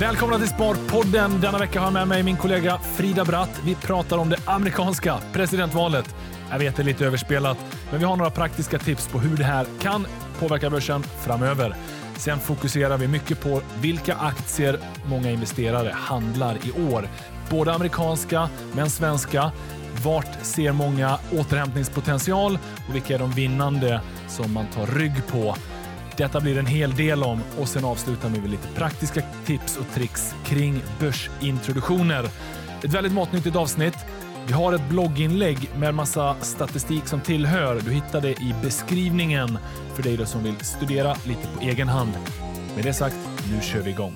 Välkomna till Sparpodden. Denna vecka har jag med mig min kollega Frida Bratt. Vi pratar om det amerikanska presidentvalet. Jag vet det är lite överspelat, men vi har några praktiska tips på hur det här kan påverka börsen framöver. Sen fokuserar vi mycket på vilka aktier många investerare handlar i år. Både amerikanska, men svenska. Vart ser många återhämtningspotential och vilka är de vinnande som man tar rygg på? Detta blir en hel del om och sen avslutar vi med lite praktiska tips och tricks kring börsintroduktioner. Ett väldigt matnyttigt avsnitt. Vi har ett blogginlägg med massa statistik som tillhör. Du hittar det i beskrivningen för dig som vill studera lite på egen hand. Med det sagt, nu kör vi igång.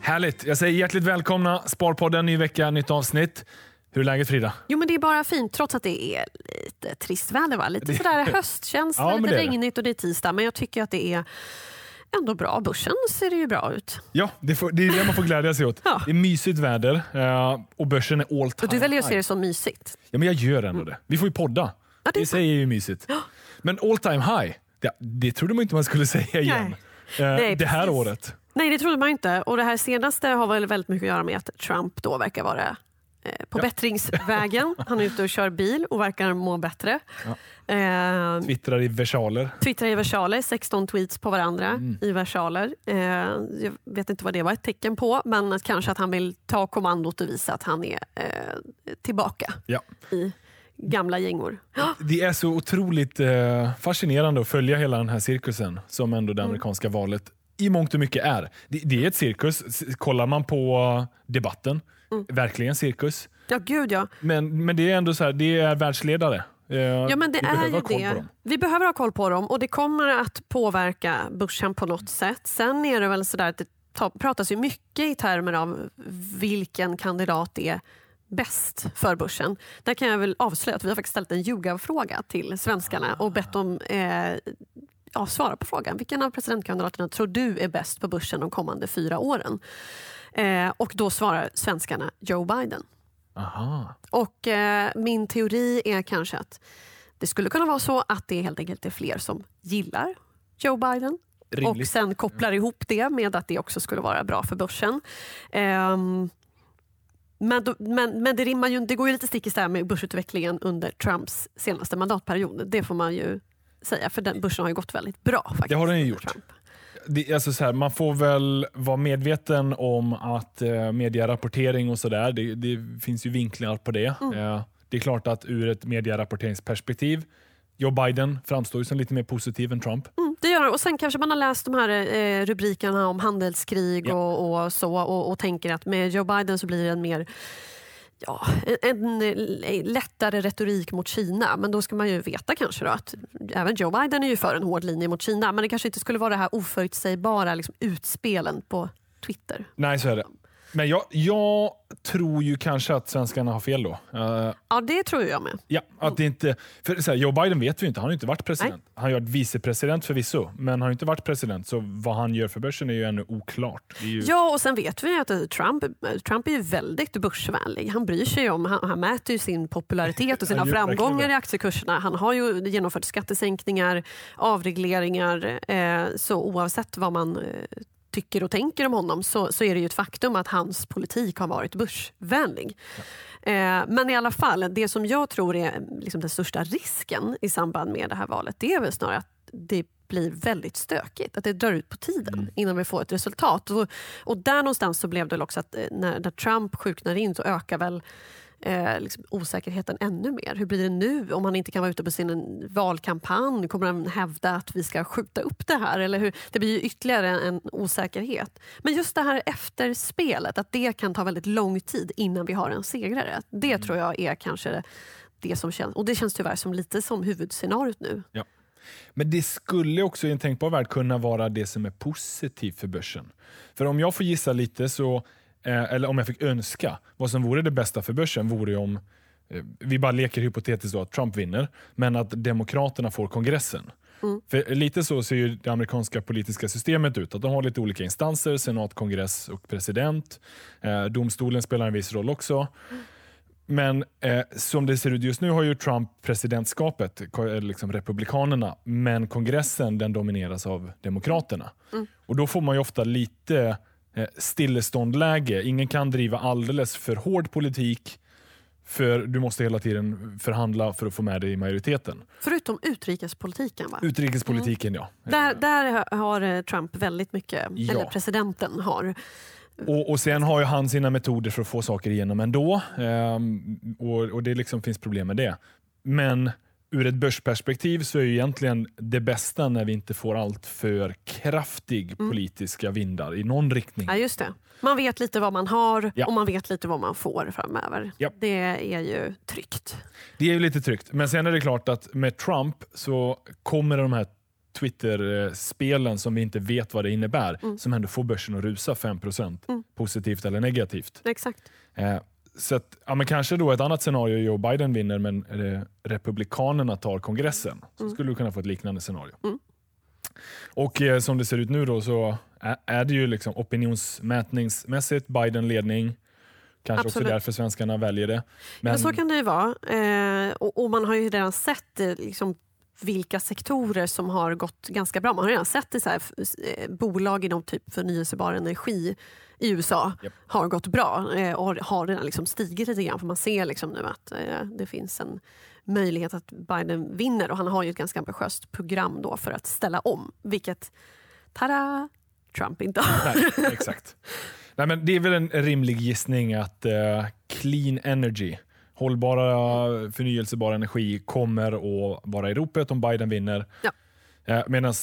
Härligt! Jag säger hjärtligt välkomna Sparpodden, ny vecka, nytt avsnitt. Hur är läget Frida? Jo men det är bara fint trots att det är lite trist väder. Va? Lite sådär höstkänsla, Ja, lite regnigt och det är tisdag. Men jag tycker att det är ändå bra. Börsen ser det ju bra ut. Ja, det, får, det är det man får glädja sig åt. Ja. Det är mysigt väder eh, och börsen är all time Och du väljer att se det som mysigt. Ja, men jag gör ändå det. Vi får ju podda. Ja, det det är ju mysigt. Men all time high, det, det trodde man inte man skulle säga igen. Eh, Nej, det här precis. året. Nej det trodde man inte. Och det här senaste har väl väldigt mycket att göra med att Trump då verkar vara på Ja. bättringsvägen. Han är ute och kör bil och verkar må bättre. Eh, Twittrar i versaler. Twittrar i versaler, 16 tweets på varandra Mm. i versaler. Eh, jag vet inte vad det var ett tecken på, men kanske att han vill ta kommandot och visa att han är eh, tillbaka Ja. i gamla gängor. Det är så otroligt eh, fascinerande att följa hela den här cirkusen som ändå det amerikanska valet i mångt och mycket är. Det, det är ett cirkus. Kollar man på eh, debatten, verkligen cirkus. Ja, gud ja. Men, men det är ändå så här, det är världsledare. Eh, Ja men det vi behöver är ha ju koll på det. dem. Vi behöver ha koll på dem och det kommer att påverka börsen på något sätt. Sen är det väl sådär att det ta- pratas ju mycket i termer av vilken kandidat är bäst för börsen. Där kan jag väl avslöja att vi har faktiskt ställt en YouGov-fråga till svenskarna och bett dem eh, ja, svara på frågan. Vilken av presidentkandidaterna tror du är bäst på börsen de kommande fyra åren? Eh, och då svarar svenskarna Joe Biden. Aha. Och eh, min teori är kanske att det skulle kunna vara så att det helt enkelt är fler som gillar Joe Biden och Rimligt. sen kopplar ihop det med att det också skulle vara bra för börsen. Ehm, men, då, men, men det, rimmar ju, det går ju lite stick i stäv med börsutvecklingen under Trumps senaste mandatperiod. Det får man ju säga, för den börsen har ju gått väldigt bra. Faktiskt, Det har den ju gjort. Trump. Det, alltså så här, man får väl vara medveten om att eh, medierapportering och sådär, det, det finns ju vinklar på det. Mm. Eh, det är klart att ur ett medierapporteringsperspektiv, Joe Biden framstår ju som lite mer positiv än Trump. Mm, det gör. Och sen kanske man har läst de här eh, rubrikerna om handelskrig Ja. och, och så och, och tänker att med Joe Biden så blir det en mer ja, en, en eh, lättare retorik mot Kina. Men då ska man ju veta kanske då att även Joe Biden är ju för en hård linje mot Kina. Men det kanske inte skulle vara det här oförutsägbara liksom, utspelen på Twitter. Nej, så är det. Men jag, jag tror ju kanske att svenskarna har fel då. Eh, Ja, det tror jag med. ja, att det inte, för så här, Joe Biden vet vi inte, han har inte varit president. Han har varit vicepresident förvisso, men han har ju inte varit president. Så vad han gör för börsen är ju ännu oklart. Ju, Ja, och sen vet vi att eh, Trump, Trump är ju väldigt börsvänlig. Han bryr sig om, han, han mäter ju sin popularitet och sina framgångar i aktiekurserna. Han har ju genomfört skattesänkningar, avregleringar, eh, så oavsett vad man eh, tycker och tänker om honom så, så är det ju ett faktum att hans politik har varit börsvänlig. Eh, men i alla fall, det som jag tror är liksom den största risken i samband med det här valet, det är väl snarare att det blir väldigt stökigt. Att det drar ut på tiden innan vi får ett resultat. Och, och där någonstans så blev det också att eh, när, när Trump sjuknar in så ökar väl eh, liksom osäkerheten ännu mer. Hur blir det nu om han inte kan vara ute på sin valkampanj? Kommer han hävda att vi ska skjuta upp det här? Eller hur? Det blir ju ytterligare en, osäkerhet. Men just det här efterspelet, att det kan ta väldigt lång tid innan vi har en segrare. Det tror jag är kanske det som känns, och det känns tyvärr som lite som huvudscenariot nu. Ja. Men det skulle också i en tänkbar värld kunna vara det som är positivt för börsen. För om jag får gissa lite, så, eller om jag fick önska, vad som vore det bästa för börsen vore ju om, eh, vi bara leker hypotetiskt då att Trump vinner, men att Demokraterna får kongressen. För lite så ser ju det amerikanska politiska systemet ut. Att de har lite olika instanser, senat, kongress och president. Eh, domstolen spelar en viss roll också. Men eh, som det ser ut just nu har ju Trump presidentskapet, eh, liksom republikanerna, men kongressen den domineras av demokraterna. Och Då får man ju ofta lite eh, stilleståndläge. Ingen kan driva alldeles för hård politik för du måste hela tiden förhandla för att få med dig i majoriteten. Förutom utrikespolitiken va? Utrikespolitiken ja. Där, där har eh, Trump väldigt mycket, Ja. eller presidenten har. Och, och Sen har ju han sina metoder för att få saker igenom ändå. Ehm, och, och Det liksom finns problem med det. Men ur ett börsperspektiv så är ju egentligen det bästa när vi inte får allt för kraftig politiska vindar i någon riktning. Ja, just det. Man vet lite vad man har Ja. och man vet lite vad man får framöver. Ja. Det är ju tryggt. Det är ju lite tryggt. Men sen är det klart att med Trump så kommer de här Twitter-spelen som vi inte vet vad det innebär, som ändå får börsen att rusa 5% positivt eller negativt. Exakt. Eh, så att, ja, men kanske då ett annat scenario Joe Biden vinner men Republikanerna tar kongressen. Så skulle du kunna få ett liknande scenario. Och eh, som det ser ut nu då så är, är det ju liksom opinionsmätningsmässigt Biden ledning. Kanske Absolut. också därför svenskarna väljer det. Men, Men så kan det ju vara. Eh, och, och man har ju redan sett eh, liksom, vilka sektorer som har gått ganska bra. Man har redan sett det så här, eh, bolag inom typ förnyelsebar energi i USA Japp. har gått bra eh, och har redan liksom stigit lite grann. För man ser liksom nu att eh, det finns en möjlighet att Biden vinner och han har ju ett ganska ambitiöst program då för att ställa om. Vilket, tada, Trump inte har. Nej, exakt. Nej, men det är väl en rimlig gissning att eh, clean energy, hållbara förnyelsebar energi kommer att vara i ropet om Biden vinner. Ja. Medan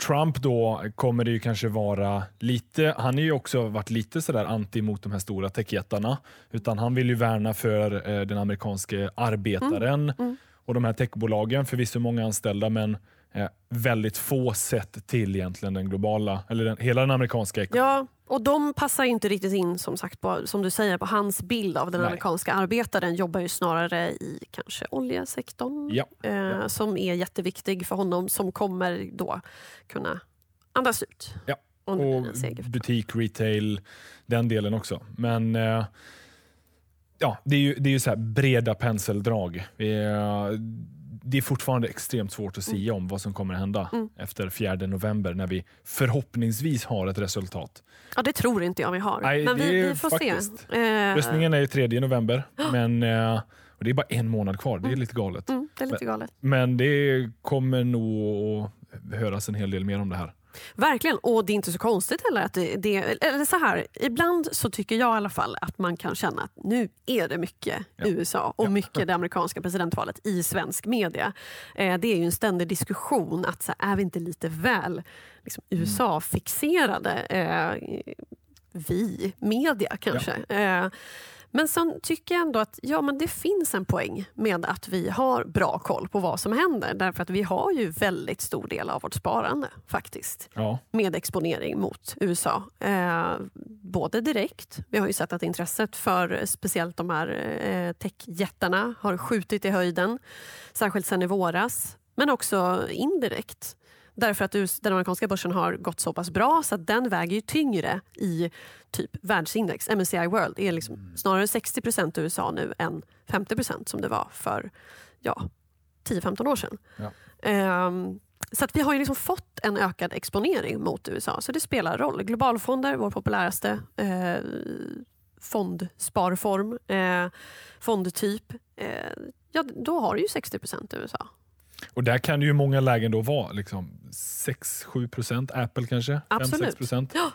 Trump då kommer det ju kanske vara lite, han har ju också varit lite sådär anti mot de här stora techjättarna. Utan han vill ju värna för eh, den amerikanske arbetaren och de här techbolagen, förvisso många anställda men eh, väldigt få sett till egentligen den globala, eller den, hela den amerikanska ekonomin. Ja, och de passar inte riktigt in som sagt på, som du säger på hans bild av den Nej. amerikanska arbetaren. Jobbar ju snarare i kanske oljesektorn Ja, eh, ja. som är jätteviktig för honom som kommer då kunna andas ut. Ja, och butik, retail, den delen också. Men eh, ja, det är ju, det är ju så breda penseldrag. Eh, det är fortfarande extremt svårt att sia om vad som kommer att hända Mm. efter 4 november när vi förhoppningsvis har ett resultat. Ja, det tror inte jag vi har. Nej, Men vi, vi får faktiskt- se. Eh, Röstningen är ju 3 november, men eh, och det är bara en månad kvar. Det är lite galet. Mm, det är lite galet. Men det kommer nog att höras en hel del mer om det här. Verkligen, och det är inte så konstigt heller. Att det, det, eller så här, ibland så tycker jag i alla fall att man kan känna att nu är det mycket Ja. USA och mycket det amerikanska presidentvalet i svensk media. Eh, det är ju en ständig diskussion att så här, är vi inte lite väl liksom, USA-fixerade? Eh, vi, media kanske. Eh, men sen tycker jag ändå att ja, men det finns en poäng med att vi har bra koll på vad som händer. Därför att vi har ju väldigt stor del av vårt sparande faktiskt Ja, med exponering mot USA. Eh, både direkt, vi har ju sett att intresset för eh, speciellt de här eh, techjättarna har skjutit i höjden, särskilt sen i våras. Men också indirekt. Därför att den amerikanska börsen har gått så pass bra så att den väger tyngre i typ världsindex. MSCI World är liksom snarare 60% USA nu än 50% som det var för ja, 10-15 år sedan. Ja. Ehm, så att vi har ju liksom fått en ökad exponering mot USA, så det spelar roll. Globalfonder, vår populäraste eh, fondsparform, eh, fondtyp, eh, ja, då har du ju 60 i USA. Och där kan det ju många lägen då vara liksom 6-7 procent. Apple kanske? Absolut. 5-6 procent. Ja.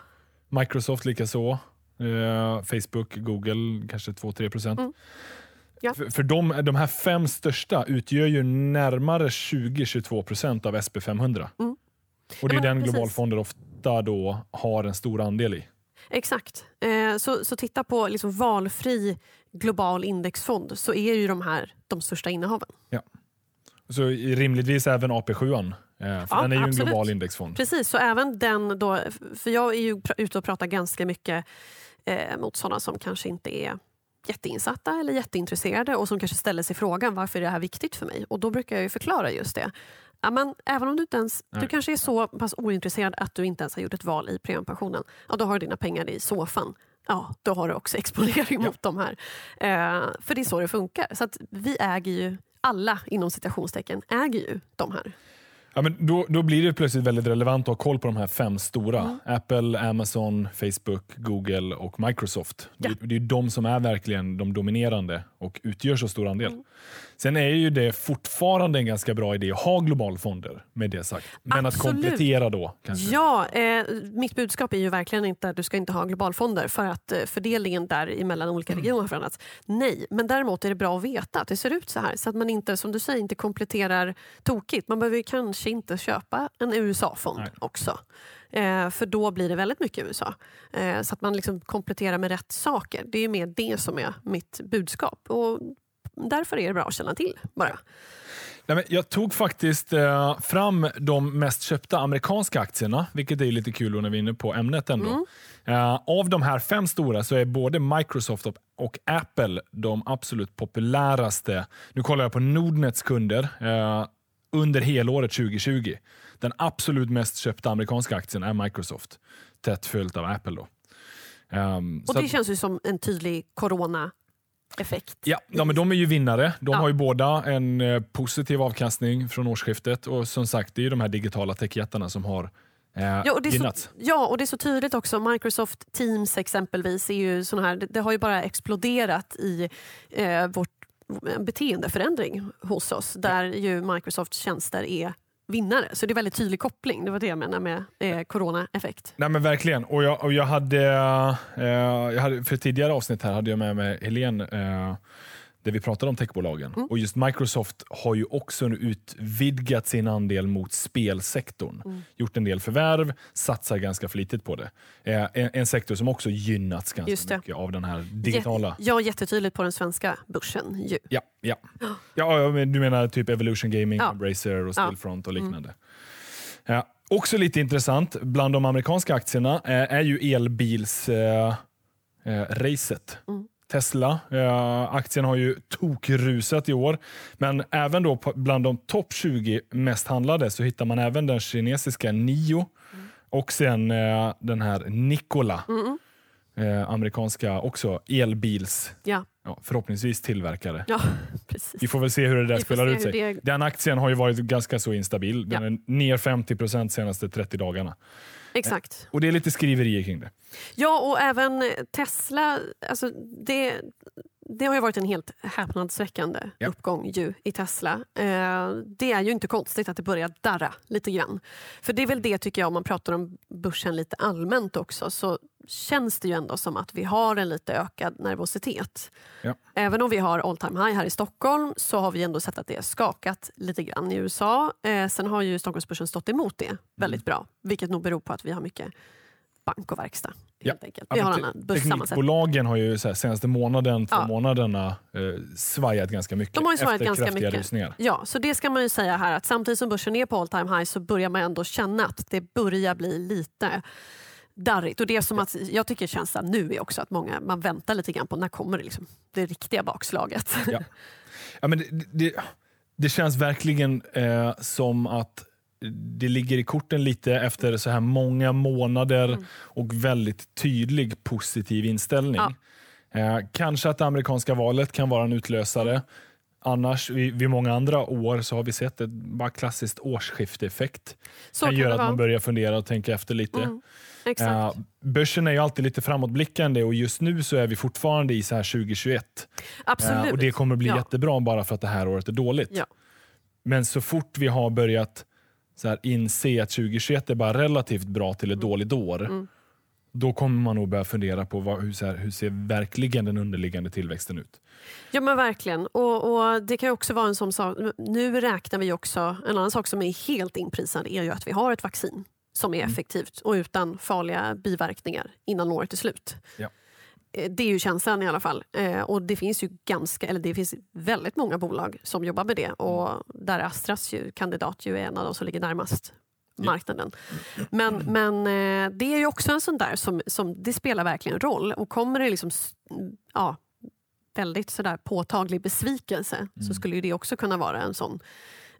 Microsoft likaså. Eh, Facebook, Google kanske 2-3 procent. Mm. Ja. För, för de, de här fem största utgör ju närmare 20-22 procent av SP500. Mm. Och det Ja, är men den globalfonder ofta då har en stor andel i. Exakt. Eh, så, så titta på liksom valfri global indexfond så är ju de här de största innehaven. Så rimligtvis även AP7. Eh, för Ja, den är ju absolut. en global indexfond. Precis, så även den då, för jag är ju ute och pratar ganska mycket eh, mot sådana som kanske inte är jätteinsatta eller jätteintresserade och som kanske ställer sig frågan varför är det här viktigt för mig? Och då brukar jag ju förklara just det. Ja, men även om du inte ens, du kanske är så pass ointresserad att du inte ens har gjort ett val i premiepensionen, ja, då har du dina pengar i soffan. Ja, då har du också exponering mot de här. Eh, för det är så det funkar. Så vi äger ju, alla inom citationstecken äger ju de här. Ja, men då, då blir det plötsligt väldigt relevant att ha koll på de här fem stora. Mm. Apple, Amazon, Facebook, Google och Microsoft. Ja. Det, det är de som är verkligen de dominerande och utgör så stor andel. Mm. Sen är ju det fortfarande en ganska bra idé att ha globalfonder med det sagt. Men Absolut. att komplettera då kanske. Ja, eh, mitt budskap är ju verkligen inte att du ska inte ha globalfonder för att eh, fördelningen där mellan olika Mm. regioner har förändrats. Nej, men däremot är det bra att veta att det ser ut så här så att man inte, som du säger, inte kompletterar tokigt. Man behöver ju kanske inte köpa en USA-fond också. Eh, för då blir det väldigt mycket USA. Eh, så att man liksom kompletterar med rätt saker. Det är mer det som är mitt budskap. Och därför är det bra att känna till bara. Nej, men jag tog faktiskt eh, fram de mest köpta amerikanska aktierna, vilket är lite kul när vi är inne på ämnet ändå. Mm. Eh, av de här fem stora så är både Microsoft och, och Apple de absolut populäraste. Nu kollar jag på Nordnets kunder eh, under helåret 2020. Den absolut mest köpta amerikanska aktien är Microsoft, tätt följt av Apple. Då. Ehm, Och det att- känns ju som en tydlig corona-effekt. Ja, ja, men de är ju vinnare. De Ja. har ju båda en eh, positiv avkastning från årsskiftet och som sagt, det är ju de här digitala techjättarna som har eh, Ja och, det är gynnats. så, ja, och det är så tydligt också. Microsoft Teams exempelvis, är ju sån här, det, det har ju bara exploderat i eh, vårt en beteendeförändring hos oss där ju Microsofts tjänster är vinnare. Så det är väldigt tydlig koppling. Det var det jag menade med eh, corona-effekt. Nej men verkligen. Och jag, och jag, hade, eh, jag hade, för tidigare avsnitt här hade jag med mig Helene eh, där vi pratade om techbolagen. Mm. Och just Microsoft har ju också utvidgat sin andel mot spelsektorn. Mm. Gjort en del förvärv, satsar ganska flitigt på det. Eh, en, en sektor som också gynnats ganska mycket av den här digitala Jät- Ja, jättetydligt på den svenska börsen. Ju. Ja, ja. ja ja, men du menar typ Evolution Gaming, Ja. Embracer och Ja. Mm. Stillfront och liknande. Ja, också lite intressant bland de amerikanska aktierna är, är ju elbilsracet. Eh, racet. Mm. Tesla, eh, aktien har ju tokrusat i år. Men även då på, bland de topp 20 mest handlade så hittar man även den kinesiska Nio Mm. och sen eh, den här Nikola. Eh, amerikanska också elbils, Ja, ja, förhoppningsvis tillverkare. ja. Vi får väl se hur det där spelar ut sig. det- Den aktien har ju varit ganska så instabil. Den Ja. är ner 50 procent senaste 30 dagarna. Exakt. Och det är lite skriverier kring det. Ja, och även Tesla. Alltså det, det har ju varit en helt häpnadsväckande Ja. uppgång ju i Tesla. Eh, det är ju inte konstigt att det börjar darra lite grann. För det är väl det tycker jag, om man pratar om börsen lite allmänt också, så känns det ju ändå som att vi har en lite ökad nervositet. Ja. Även om vi har all time high här i Stockholm så har vi ändå sett att det har skakat lite grann i USA. Eh, sen har ju Stockholmsbörsen stått emot det väldigt bra, vilket nog beror på att vi har mycket bank och verkstad. Helt enkelt. Vi har en annan. Teknikbolagen har ju så här, senaste månaden, två Ja. månaderna eh, svajat ganska mycket. De har ju svajat efter ganska mycket. rusningar. Ja, så det ska man ju säga här att samtidigt som börsen är på all time high så börjar man ändå känna att det börjar bli lite darrigt. Och det som att, jag tycker känslan nu är också att många, man väntar lite grann på när kommer det, liksom, det riktiga bakslaget. Ja. Ja, men det, det, det känns verkligen eh, som att det ligger i korten lite efter så här många månader Mm. och väldigt tydlig positiv inställning. Ja. Eh, kanske att det amerikanska valet kan vara en utlösare. Annars, vid, många andra år så har vi sett ett bara klassiskt årsskifteeffekt. Så det att man börjar fundera och tänka efter lite. Mm. Eh, börsen är ju alltid lite framåtblickande och just nu så är vi fortfarande i så här 2021. Absolut. Eh, och det kommer bli Ja. jättebra bara för att det här året är dåligt. Ja. Men så fort vi har börjat så här, inse att 2021 är bara relativt bra till ett dåligt år, Mm. då kommer man nog börja fundera på vad, hur, så här, hur ser verkligen den underliggande tillväxten ut. Ja men verkligen. Och, och Det kan också vara en sån sak. Nu räknar vi också, en annan sak som är helt inprisad är ju att vi har ett vaccin som är effektivt och utan farliga biverkningar innan året är slut. Ja. Eh, Det är ju känslan i alla fall. Eh, och det finns ju ganska, eller det finns väldigt många bolag som jobbar med det och där Astras ju, kandidat ju är en av de som ligger närmast marknaden. Men, men eh, det är ju också en sån där som, som det spelar verkligen roll. Och kommer det liksom ja, väldigt sådär påtaglig besvikelse så skulle ju det också kunna vara en sån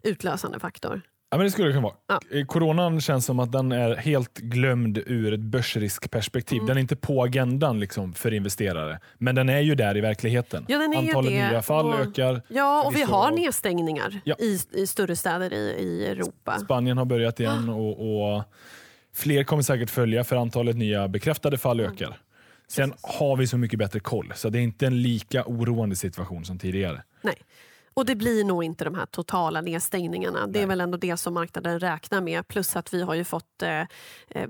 utlösande faktor. Ja, men det skulle det kunna vara. Ja. Eh, Coronan känns som att den är helt glömd ur ett börsriskperspektiv. Mm. Den är inte på agendan liksom, för investerare, men den är ju där i verkligheten. Ja, Antalet nya fall och- ökar. Ja, och vi Förvisso. har nedstängningar Ja. i, i större städer i, i Europa. Spanien har börjat igen och, och fler kommer säkert följa för antalet nya bekräftade fall Mm. ökar. Sen har vi så mycket bättre koll, så det är inte en lika oroande situation som tidigare. Nej. Och det blir nog inte de här totala nedstängningarna. Det är Nej. väl ändå det som marknaden räknar med. Plus att vi har ju fått eh, eh,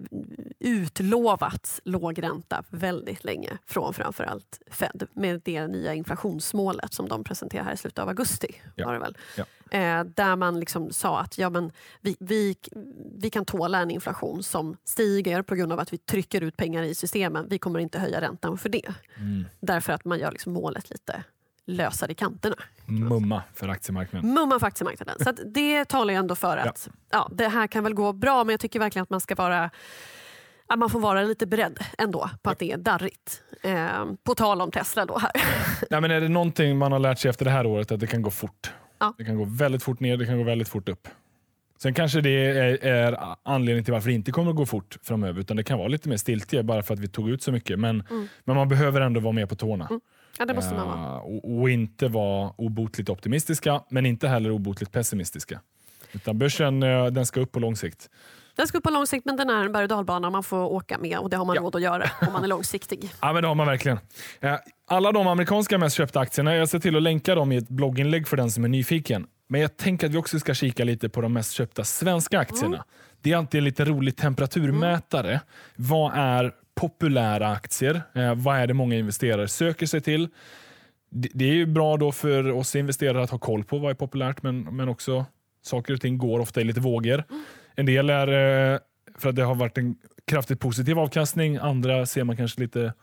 utlovat låg ränta väldigt länge från framförallt Fed med det nya inflationsmålet som de presenterade här i slutet av augusti. Ja. Var det väl? Ja. Eh, där man liksom sa att ja, men vi, vi, vi kan tåla en inflation som stiger på grund av att vi trycker ut pengar i systemen. Vi kommer inte höja räntan för det. Mm. Därför att man gör liksom målet lite lösare i kanterna. Mumma för aktiemarknaden. Mumma för aktiemarknaden. Så att det talar ju ändå för att ja. det här kan väl gå bra men jag tycker verkligen att man ska vara ja, man får vara lite beredd ändå på att det är darrigt. Eh, på tal om Tesla då här. Nej, men är det någonting man har lärt sig efter det här året att det kan gå fort. Ja. Det kan gå väldigt fort ner, det kan gå väldigt fort upp. Sen kanske det är, är anledningen till varför det inte kommer att gå fort framöver, utan det kan vara lite mer stiltje bara för att vi tog ut så mycket. Men, Mm. men man behöver ändå vara med på tårna. Ja, det måste man vara. Eh, och, och inte vara obotligt optimistiska, men inte heller obotligt pessimistiska. Utan börsen eh, den ska upp på lång sikt. Den ska upp på lång sikt men den är en berg och dalbana man får åka med och det har man Ja. råd att göra om man är långsiktig. Ja, men det har man verkligen. Eh, Alla de amerikanska mest köpta aktierna, jag ser till att länka dem i ett blogginlägg för den som är nyfiken. Men jag tänker att vi också ska kika lite på de mest köpta svenska aktierna. Det är alltid en lite rolig temperaturmätare. Vad är populära aktier? Eh, vad är det många investerare söker sig till? Det, det är ju bra då för oss investerare att ha koll på vad är populärt, men, men också saker och ting går ofta i lite vågor. En del är eh, för att det har varit en kraftigt positiv avkastning, andra ser man kanske lite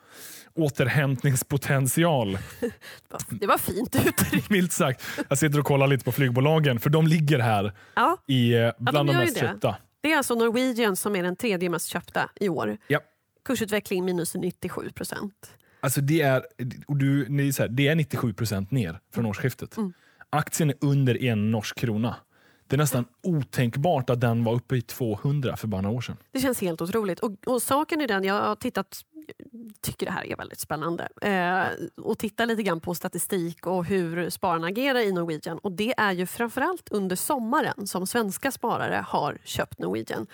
återhämtningspotential. Det var fint uttryckt. Milt sagt. Jag sitter och kollar lite på flygbolagen, för de ligger här Ja, i, eh, bland de ju mest det. köpta. det är alltså Norwegian som är den tredje mest köpta i år. Ja. Kursutveckling minus 97 procent. Alltså det, är, och du, det, är så här, det är 97 procent ner från årsskiftet. Mm. Aktien är under en norsk krona. Det är nästan otänkbart att den var uppe i 200 för bara några år sedan. Det känns helt otroligt. Och, och saken är den, jag har tittat, tycker det här är väldigt spännande, eh, och tittar lite grann på statistik och hur spararna agerar i Norwegian. Och det är ju framförallt under sommaren som svenska sparare har köpt Norwegian.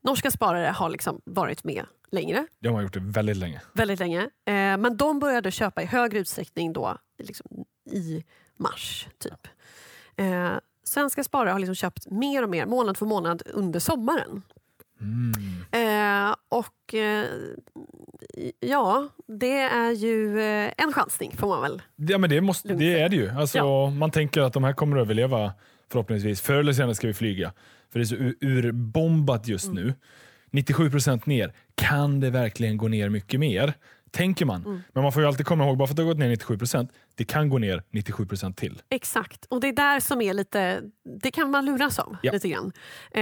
Norska sparare har liksom varit med längre, Det har gjort det väldigt länge. väldigt länge. Eh, men de började köpa i högre utsträckning då liksom, i mars. typ. Eh, svenska sparare har liksom köpt mer och mer månad för månad under sommaren. Eh, och eh, ja, det är ju eh, en chansning får man väl. Ja, men det, måste, det är det ju. Alltså, Ja. Man tänker att de här kommer att överleva förhoppningsvis. Förr eller senare ska vi flyga. För det är så ur- urbombat just Mm. nu. 97 procent ner. Kan det verkligen gå ner mycket mer? Tänker man. Mm. Men man får ju alltid komma ihåg, bara för att det har gått ner 97 procent, det kan gå ner 97 procent till. Exakt, och det är där som är lite, det kan man luras av Ja. lite grann. Eh,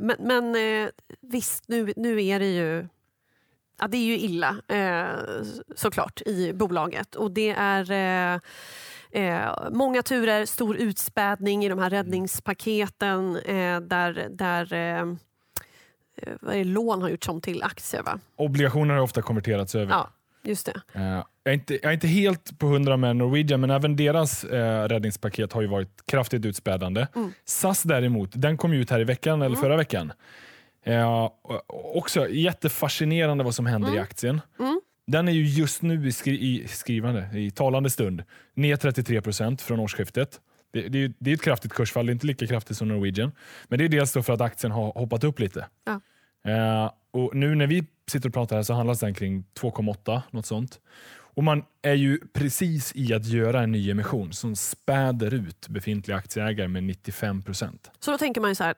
men men eh, visst, nu, nu är det ju Ja, det är ju illa eh, såklart i bolaget och det är eh, eh, många turer, stor utspädning i de här räddningspaketen eh, där, där eh, eh, vad är det, lån har gjorts om till aktier. Va? Obligationer har ofta konverterats över. Ja, just det. Eh, jag, är inte, jag är inte helt på hundra med Norwegian, men även deras eh, räddningspaket har ju varit kraftigt utspädande. Mm. SAS däremot, den kom ut här i veckan, eller förra veckan. Eh, också jättefascinerande vad som händer i aktien. Mm. Den är ju just nu i, skri i skrivande, i talande stund, ner 33 procent från årsskiftet. Det, det, det är ett kraftigt kursfall, det är inte lika kraftigt som Norwegian. Men det är dels för att aktien har hoppat upp lite. Ja. Eh, och nu när vi sitter och pratar här så handlas den kring 2,8, något sånt. Och man är ju precis i att göra en ny emission som späder ut befintliga aktieägare med 95 procent. Så då tänker man ju så här,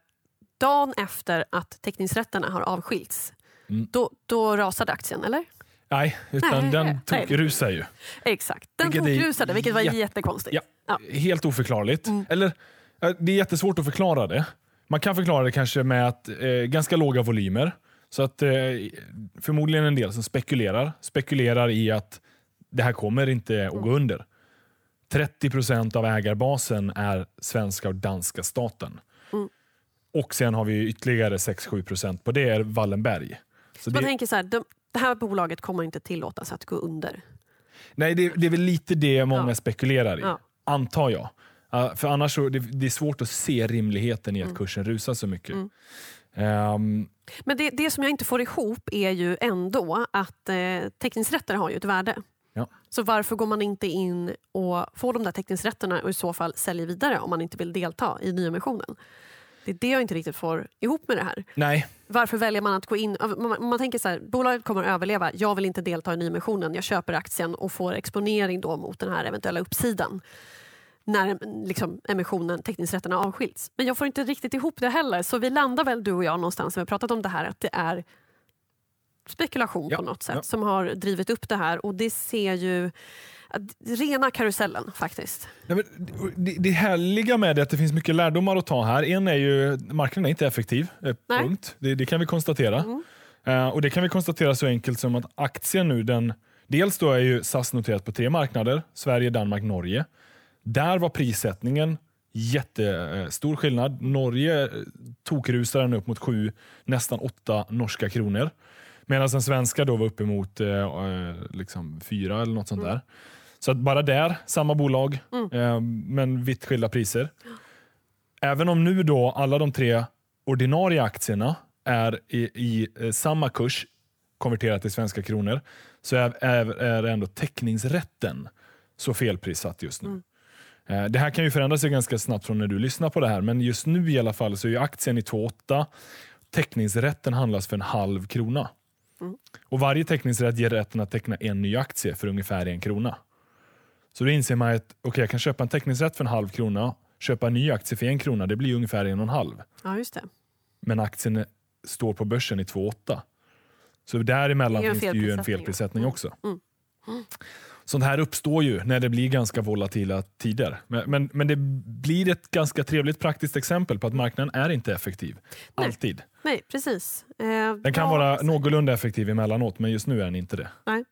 dagen efter att teckningsrätterna har avskilts, Mm. då, då rasade aktien, eller? Nej, utan Nej, den tokrusar ju. Exakt, den Vilket tokrusade, vilket var jätte- jättekonstigt. Ja, Ja. Helt oförklarligt. Mm. Eller, det är jättesvårt att förklara det. Man kan förklara det kanske med att eh, ganska låga volymer. Så att eh, förmodligen en del som spekulerar, spekulerar i att det här kommer inte att gå under. 30 procent av ägarbasen är svenska och danska staten. Mm. Och sen har vi ytterligare 6-7 procent på det är Wallenberg. Så Man tänker så här, de, det här bolaget kommer inte tillåtas att gå under. Nej, det, det är väl lite det många ja. spekulerar i, ja. antar jag. Uh, för annars så, det, det, är svårt att se rimligheten i att mm. kursen rusar så mycket. Mm. Um, Men det, det som jag inte får ihop är ju ändå att eh, teckningsrätter har ju ett värde. Ja. Så varför går man inte in och får de där teckningsrätterna och i så fall säljer vidare om man inte vill delta i nyemissionen? Det är det jag inte riktigt får ihop med det här. Nej. Varför väljer man att gå in... Man, man tänker så här, bolaget kommer att överleva, jag vill inte delta i nyemissionen, jag köper aktien och får exponering då mot den här eventuella uppsidan när liksom, emissionen, teckningsrätterna avskilts. Men jag får inte riktigt ihop det heller. Så vi landar väl du och jag någonstans, vi har pratat om det här, att det är spekulation ja, på något sätt ja. som har drivit upp det här. Och det ser ju Rena karusellen faktiskt. Ja, det, det härliga med det är att det finns mycket lärdomar att ta här. En är ju marknaden är inte effektiv. Eh, punkt. Det, det, kan vi konstatera. Mm. Uh, och Det kan vi konstatera så enkelt som att aktien nu, den, dels då är ju SAS noterat på tre marknader, Sverige, Danmark, Norge. Där var prissättningen jättestor skillnad. Norge tokrusade den upp mot sju, nästan åtta norska kronor. Medan den svenska då var uppemot eh, liksom fyra eller något sånt mm. där. Så att bara där, samma bolag, mm. eh, men vitt skilda priser. Även om nu då alla de tre ordinarie aktierna är i, i eh, samma kurs konverterat till svenska kronor så är, är, är ändå täckningsrätten så felprissatt just nu. Mm. Eh, det här kan ju förändra sig ganska snabbt från när du lyssnar på det här, men just nu i alla fall så är aktien i 2,8. Täckningsrätten handlas för en halv krona. Mm. Och Varje teckningsrätt ger rätten att teckna en ny aktie för ungefär en krona. Så då inser man att okay, jag kan köpa en teckningsrätt för en halv krona, köpa en ny aktie för en krona, det blir ungefär en och en halv. Ja, just det. Men aktien står på börsen i 2,8. Så däremellan det finns det ju en felprissättning mm. också. Mm. Mm. Sånt här uppstår ju när det blir ganska volatila tider. Men, men, men, det blir ett ganska trevligt praktiskt exempel på att marknaden är inte effektiv. Nej. Alltid. Nej, precis. Eh, den kan vara någorlunda effektiv emellanåt, men just nu är den inte det. Nej.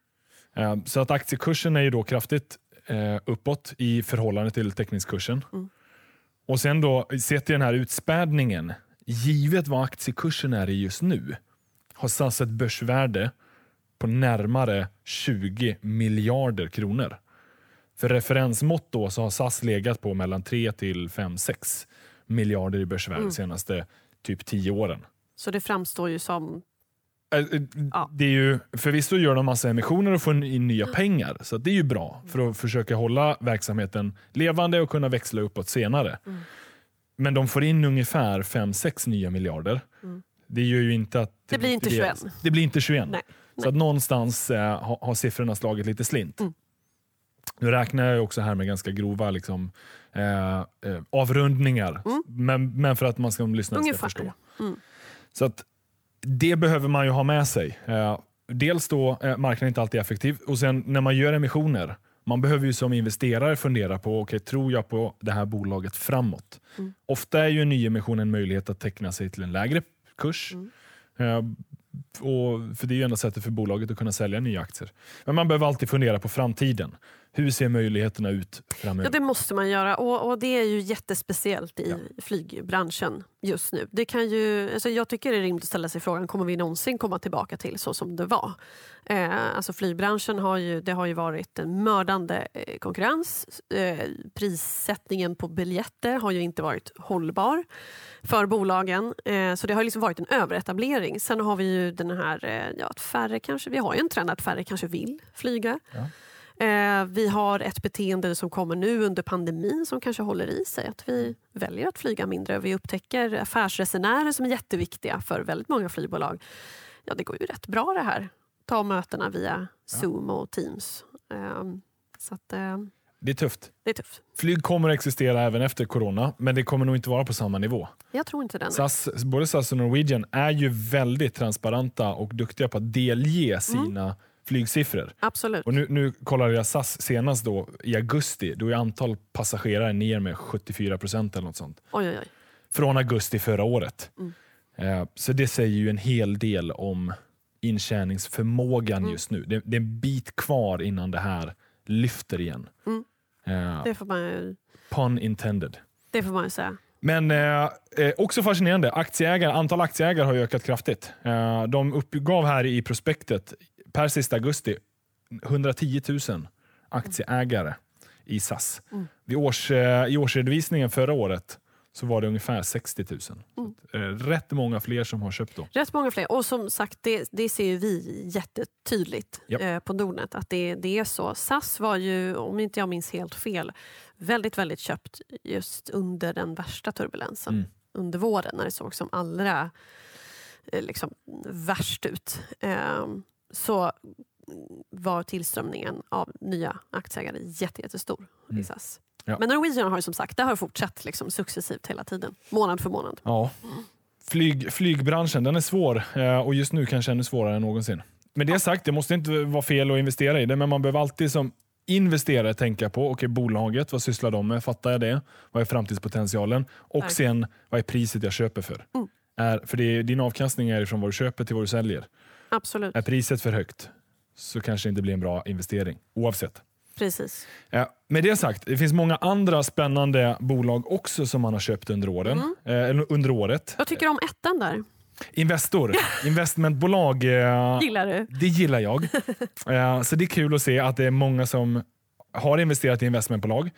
Eh, så att aktiekursen är ju då kraftigt eh, uppåt i förhållande till teckningskursen. Mm. Och sen då, sett i den här utspädningen, givet vad aktiekursen är i just nu, har SAS ett börsvärde på närmare 20 miljarder kronor. För referensmått då så har SAS legat på mellan 3 till 5-6 miljarder i börsvärde mm. de senaste typ 10 åren. Så det framstår ju som Ja. Det är ju, förvisso gör de massa emissioner och får in nya pengar, så det är ju bra för att försöka hålla verksamheten levande och kunna växla uppåt senare. Mm. Men de får in ungefär 5-6 nya miljarder. Mm. Det gör ju inte att... Det blir inte 21. Det blir inte 21. Nej. Så att någonstans eh, har, har siffrorna slagit lite slint. Mm. Nu räknar jag också här med ganska grova liksom, eh, eh, avrundningar, mm. men, men för att man ska lyssna ska förstå. Mm. Så att det behöver man ju ha med sig. Eh, dels då är marknaden inte alltid effektiv och sen när man gör emissioner, man behöver ju som investerare fundera på, okay, tror jag på det här bolaget framåt? Mm. Ofta är ju en nyemission en möjlighet att teckna sig till en lägre kurs. Mm. Eh, och, för Det är ju enda sättet för bolaget att kunna sälja nya aktier. Men man behöver alltid fundera på framtiden. Hur ser möjligheterna ut framöver? Ja, det måste man göra och, och det är ju jättespeciellt i ja. flygbranschen just nu. Det kan ju, alltså jag tycker det är rimligt att ställa sig frågan, kommer vi någonsin komma tillbaka till så som det var? Eh, alltså flygbranschen har ju, det har ju varit en mördande eh, konkurrens. Eh, prissättningen på biljetter har ju inte varit hållbar för bolagen. Eh, så det har liksom varit en överetablering. Sen har vi ju den här, eh, ja, att färre kanske, vi har ju en trend att färre kanske vill flyga. Ja. Eh, vi har ett beteende som kommer nu under pandemin som kanske håller i sig. Att vi väljer att flyga mindre. Vi upptäcker affärsresenärer som är jätteviktiga för väldigt många flygbolag. Ja, det går ju rätt bra det här. Ta mötena via Zoom och Teams. Eh, så att, eh, det är tufft. Det är tufft. Flyg kommer att existera även efter corona, men det kommer nog inte vara på samma nivå. Jag tror inte det. SAS, både SAS och Norwegian är ju väldigt transparenta och duktiga på att delge sina mm flygsiffror. Absolut. Och nu, nu kollade jag SAS senast då, i augusti. Då är antal passagerare ner med 74 procent eller något sånt. Oj, oj, oj. Från augusti förra året. Mm. Eh, så det säger ju en hel del om intjäningsförmågan mm. just nu. Det, det, är en bit kvar innan det här lyfter igen. Mm. Eh, det får man ju... Pun intended. Det får man ju säga. Men eh, eh, också fascinerande, aktieägare, antal aktieägare har ökat kraftigt. Eh, de uppgav här i prospektet per sista augusti 110 000 aktieägare i SAS. Mm. Vid års, eh, I årsredovisningen förra året så var det ungefär 60 000. Så Mm. att, eh, rätt många fler som har köpt då. Rätt många fler. Och som sagt, det, det ser vi jättetydligt Japp. eh, på Nordnet att det, det är så. SAS var ju, om inte jag minns helt fel, väldigt, väldigt köpt just under den värsta turbulensen. Mm. Under våren när det såg som allra eh, liksom, värst ut. Så var tillströmningen av nya aktieägare jätte, jättestor Mm. i SAS. Ja. Men Norwegian har som sagt det har fortsatt liksom successivt hela tiden. Månad för månad. Ja. Flyg, flygbranschen den är svår eh, och just nu kanske ännu svårare än någonsin. Med det sagt, det måste inte vara fel att investera i det, men man behöver alltid som investerare tänka på okay, bolaget, vad sysslar de med? Fattar jag det? Vad är framtidspotentialen? Och Verkligen. sen, vad är priset jag köper för? Mm. Är, för det din avkastning är från vad du köper till vad du säljer. Absolut. Är priset för högt så kanske det inte blir en bra investering, oavsett. Precis. Ja, med det sagt, det finns många andra spännande bolag också som man har köpt under, åren, Mm. eh, under året. Vad tycker du om ettan där? Investor, investmentbolag, eh, Gillar du? det gillar jag. Eh, så det är kul att se att det är många som har investerat i investmentbolag.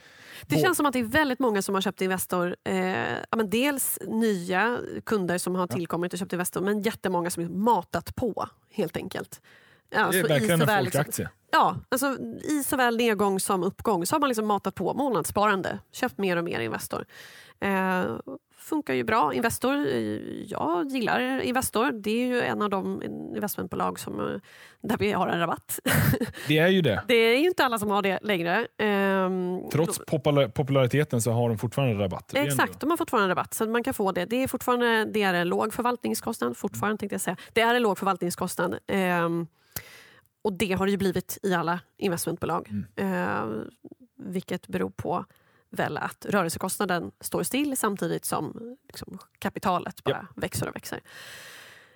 Det känns som att det är väldigt många som har köpt Investor. Eh, ja, men dels nya kunder som har tillkommit och köpt Investor men jättemånga som matat på helt enkelt. Det är Alltså, verkligen en såväl liksom- folkaktie. Ja, alltså, I såväl nedgång som uppgång så har man liksom matat på månadssparande. Köpt mer och mer Investor. Eh, funkar ju bra. Investor, jag gillar Investor. Det är ju en av de investmentbolag som, där vi har en rabatt. Det är ju det. Det är ju inte alla som har det längre. Ehm, Trots popula- populariteten så har de fortfarande rabatt. Exakt, de har fortfarande rabatt. Så man kan få det. Det är fortfarande det är en låg förvaltningskostnad. Fortfarande tänkte jag säga. Det är en låg förvaltningskostnad. Ehm, och det har det ju blivit i alla investmentbolag. Mm. Ehm, vilket beror på väl att rörelsekostnaden står still samtidigt som liksom, kapitalet bara växer och växer.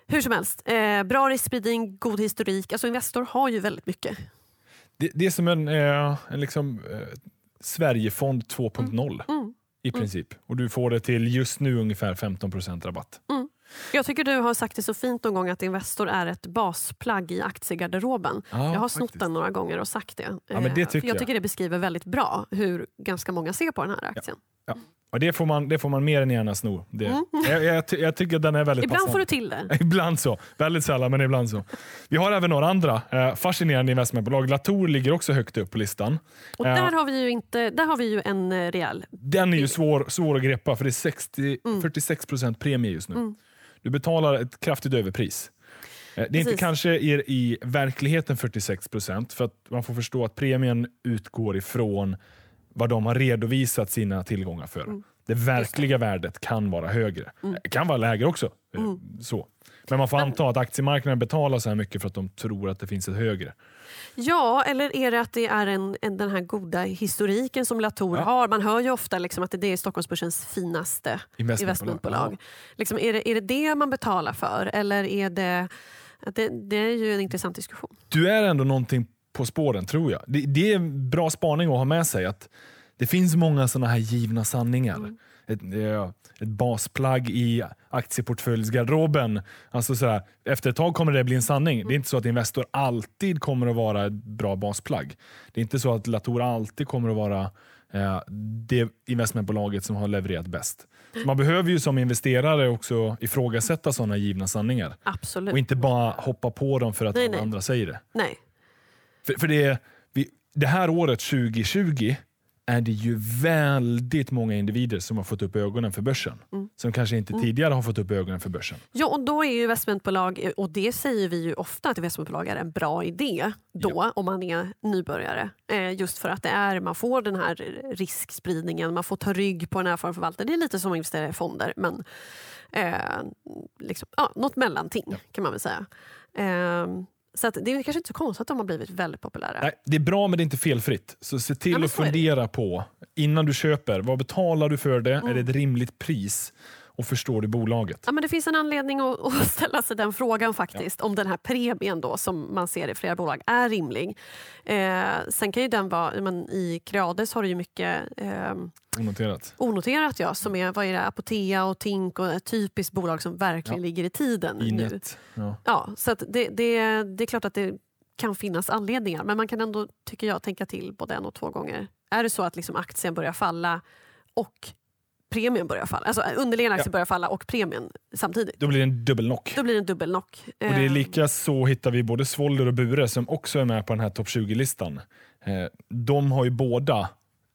Hur som helst, eh, bra riskspridning, god historik. Alltså Investor har ju väldigt mycket. Det, det är som en, eh, en liksom, eh, Sverigefond 2.0 Mm. i princip. Och du får det till just nu ungefär 15% rabatt. Jag tycker du har sagt det så fint någon gång att Investor är ett basplagg i aktiegarderoben. Ja, jag har snott faktiskt. den några gånger och sagt det. Ja, men det Eh, tycker jag jag. tycker det beskriver väldigt bra hur ganska många ser på den här aktien. Och det, får man, det får man mer än gärna sno. Det, jag, jag, ty- jag tycker den är väldigt Mm. Ibland får passande. du till det. Ibland så. Väldigt sällan, men ibland så. Vi har även några andra eh, fascinerande investmentbolag. Latour ligger också högt upp på listan. Och Ja. där, har vi ju inte, där har vi ju en eh, rejäl... Den är ju svår, svår att greppa för det är 60, Mm. 46% premie just nu. Du betalar ett kraftigt överpris. Eh, Det är inte Precis. kanske i, i verkligheten 46% för att man får förstå att premien utgår ifrån vad de har redovisat sina tillgångar för. Mm. Det verkliga värdet kan vara högre. Det kan vara lägre också. eh, Mm. Så. Men man får anta att aktiemarknaden betalar så här mycket för att de tror att det finns ett högre. Ja, eller är det att det är en, en, den här goda historiken som Latour Ja. har? Man hör ju ofta liksom att det är Stockholmsbörsens finaste Investmentbolag. investmentbolag. Liksom, är, det, är det det man betalar för? Eller är det... Det, det är ju en intressant diskussion. Du är ändå någonting på spåren tror jag. Det, det är en bra spaning att ha med sig att det finns många sådana här givna sanningar. Mm. Ett, ett basplagg i aktieportföljsgarderoben. Alltså sådär, efter ett tag kommer det bli en sanning. Det är inte så att Investor alltid kommer att vara ett bra basplagg. Det är inte så att Latour alltid kommer att vara eh, det investmentbolaget som har levererat bäst. Så man behöver ju som investerare också ifrågasätta sådana givna sanningar. Absolut. Och inte bara hoppa på dem för att Nej, alla nej. andra säger det. Nej. För, för det, vi, det här året 2020 är det ju väldigt många individer som har fått upp ögonen för börsen. Mm. Som kanske inte tidigare har fått upp ögonen för börsen. Ja, och då är ju investmentbolag, och det säger vi ju ofta att investmentbolag är en bra idé då om man är nybörjare. Eh, just för att det är, man får den här riskspridningen, man får ta rygg på en erfaren förvaltare. Det är lite som att investera i fonder men eh, liksom, ja, något mellanting kan man väl säga. Eh, så det är kanske inte så konstigt att de har blivit väldigt populära. Nej, det är bra men det är inte felfritt. Så se till Ja, att fundera på innan du köper, vad betalar du för det? Mm. Är det ett rimligt pris? Och förstår du bolaget? Ja, men det finns en anledning att, att ställa sig den frågan faktiskt. Om den här premien då, som man ser i flera bolag är rimlig. Eh, sen kan ju den vara, men i Creades har du ju mycket eh, Onoterat. onoterat ja, som är, vad är det, Apotea och Tink och ett typiskt bolag som verkligen Ja. ligger i tiden nu. Inet. Ja. Ja, så det, det, det är klart att det kan finnas anledningar men man kan ändå, tycker jag, tänka till både en och två gånger. Är det så att liksom aktien börjar falla och premien börjar falla, alltså underliggande aktier Ja. börjar falla och premien samtidigt, Då blir det en dubbelknock. då blir det en dubbelknock. Och det är Eh, lika så hittar vi både Svolder och Bure som också är med på den här topp 20-listan. Eh, de har ju båda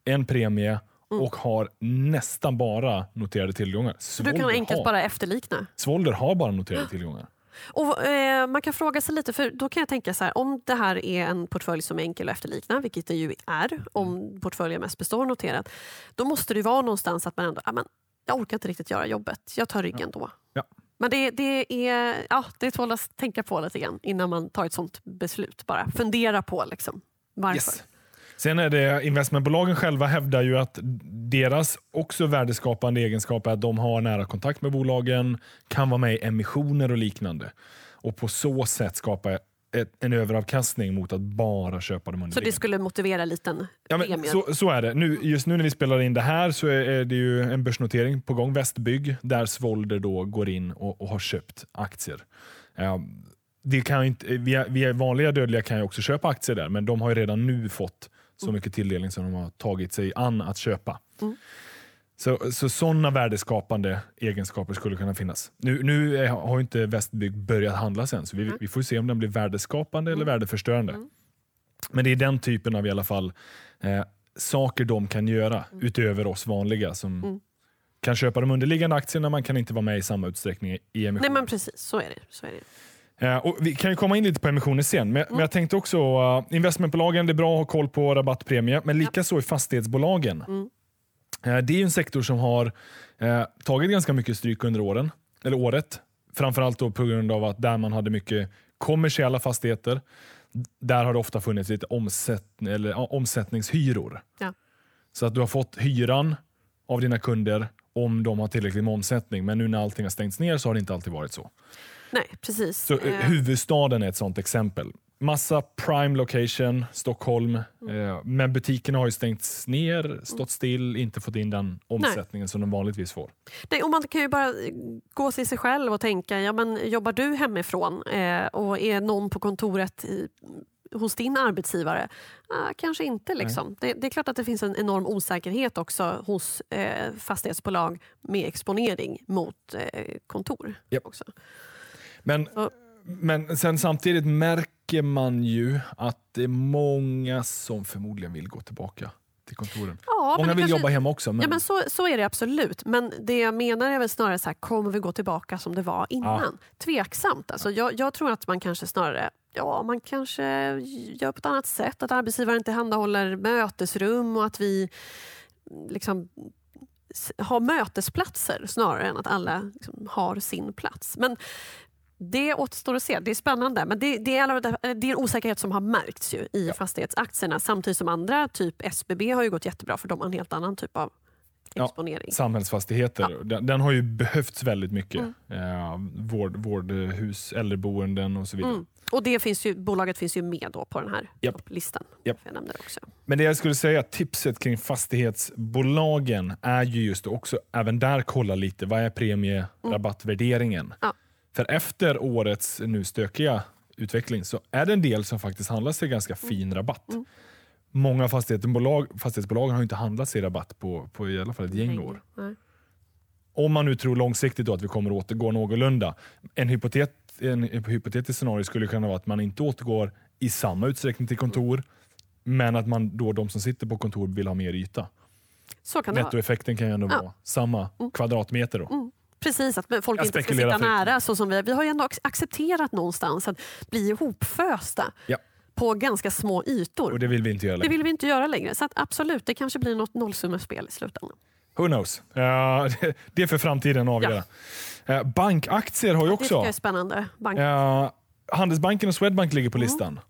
en premie Mm. och har nästan bara noterade tillgångar. så du kan Svolder enkelt har, bara efterlikna. Svolder har bara noterade tillgångar. Och, eh, man kan fråga sig lite, för då kan jag tänka så här, om det här är en portfölj som är enkel att efterlikna, vilket det ju är om portföljen mest består noterat, då måste det vara någonstans att man ändå, ja, men, jag orkar inte riktigt göra jobbet, jag tar ryggen då. Ja. Men det, det, är, ja, det tål att tänka på lite grann innan man tar ett sånt beslut. Bara fundera på liksom, varför. Yes. Sen är det investmentbolagen själva hävdar ju att deras också värdeskapande egenskap är att de har nära kontakt med bolagen, kan vara med i emissioner och liknande. Och på så sätt skapa ett, en överavkastning mot att bara köpa de Så underliggande. det skulle motivera en liten Ja, premie. så, så är det. Nu, just nu när vi spelar in det här så är, är det ju en börsnotering på gång, Västbygg, där Svolder då går in och, och har köpt aktier. Ja, det kan inte, vi, vi vanliga dödliga kan ju också köpa aktier där, men de har ju redan nu fått så mycket tilldelning som de har tagit sig an att köpa. Mm. Så, så sådana värdeskapande egenskaper skulle kunna finnas. Nu, nu är, har ju inte Västbygg börjat handlas än, så vi, vi får se om den blir värdeskapande eller värdeförstörande. Men det är den typen av i alla fall eh, saker de kan göra utöver oss vanliga som Mm. kan köpa de underliggande aktierna, man kan inte vara med i samma utsträckning i emission. Nej men precis, så är det. Så är det. Eh, och vi kan ju komma in lite på emissioner sen, men, men jag tänkte också uh, investmentbolagen, det är bra att ha koll på rabattpremie, men lika så i fastighetsbolagen. Eh, det är en sektor som har eh, tagit ganska mycket stryk under åren, eller året. Framförallt då på grund av att där man hade mycket kommersiella fastigheter, där har det ofta funnits lite omsätt, eller, ja, omsättningshyror. Ja. Så att du har fått hyran av dina kunder om de har tillräckligt med omsättning, men nu när allting har stängts ner så har det inte alltid varit så. Nej, precis. Så eh, Eh, huvudstaden är ett sånt exempel. Massa prime location, Stockholm. Mm. Eh, men butikerna har ju stängts ner, stått still, inte fått in den omsättningen som de vanligtvis får. Nej, och man kan ju bara eh, gå till sig själv och tänka, ja, men jobbar du hemifrån eh, och är någon på kontoret i, hos din arbetsgivare? Ah, kanske inte. Liksom. Det, det är klart att det finns en enorm osäkerhet också hos eh, fastighetsbolag med exponering mot eh, kontor. Japp. Också. Men, Så- men sen samtidigt märker man ju att det är många som förmodligen vill gå tillbaka till kontoren. Ja, men många vill kanske- jobba hemma också. Men, Ja, men så, så är det absolut. Men det jag menar är väl snarare så här, kommer vi gå tillbaka som det var innan? Tveksamt. Alltså, jag, jag tror att man kanske snarare Ja, man kanske gör på ett annat sätt. Att arbetsgivaren tillhandahåller mötesrum och att vi liksom har mötesplatser snarare än att alla liksom har sin plats. Men det återstår att se. Det är spännande. Men det, det, är, det är en osäkerhet som har märkts ju i fastighetsaktierna samtidigt som andra, typ SBB har ju gått jättebra för de har en helt annan typ av Ja, exponering. samhällsfastigheter, den, den har ju behövts väldigt mycket. Mm. Eh, vård, vårdhus, äldreboenden och så vidare. Mm. Och det finns ju, bolaget finns ju med då på den här Japp. listan. Japp. Jag nämnde också. Men det jag skulle säga, tipset kring fastighetsbolagen är ju just att också även där kolla lite, vad är premierabattvärderingen? Mm. Ja. För efter årets nu stökiga utveckling så är det en del som faktiskt handlas till ganska Mm. fin rabatt. Många fastighetsbolag, fastighetsbolagen har inte handlat sig rabatt på, på i alla fall ett gäng år. Nej. Om man nu tror långsiktigt att vi kommer återgå någorlunda. En, hypotet, en hypotetisk scenario skulle kunna vara att man inte återgår i samma utsträckning till kontor, men att man då de som sitter på kontor vill ha mer yta. Så kan. Nettoeffekten kan ju ändå Ja. Mm. vara samma kvadratmeter. Då. Precis, att folk inte ska sitta nära. Så som vi, vi har ju ändå ac- accepterat någonstans att bli ihopfösta Ja. på ganska små ytor. Och det vill vi inte göra Det längre. vill vi inte göra längre. Så att absolut, det kanske blir något nollsummespel i slutändan. Who knows? Uh, det- det är för framtiden att avgöra. Eh, bankaktier har ju Det tycker också... jag är spännande. Eh, Handelsbanken och Swedbank ligger på Mm. listan.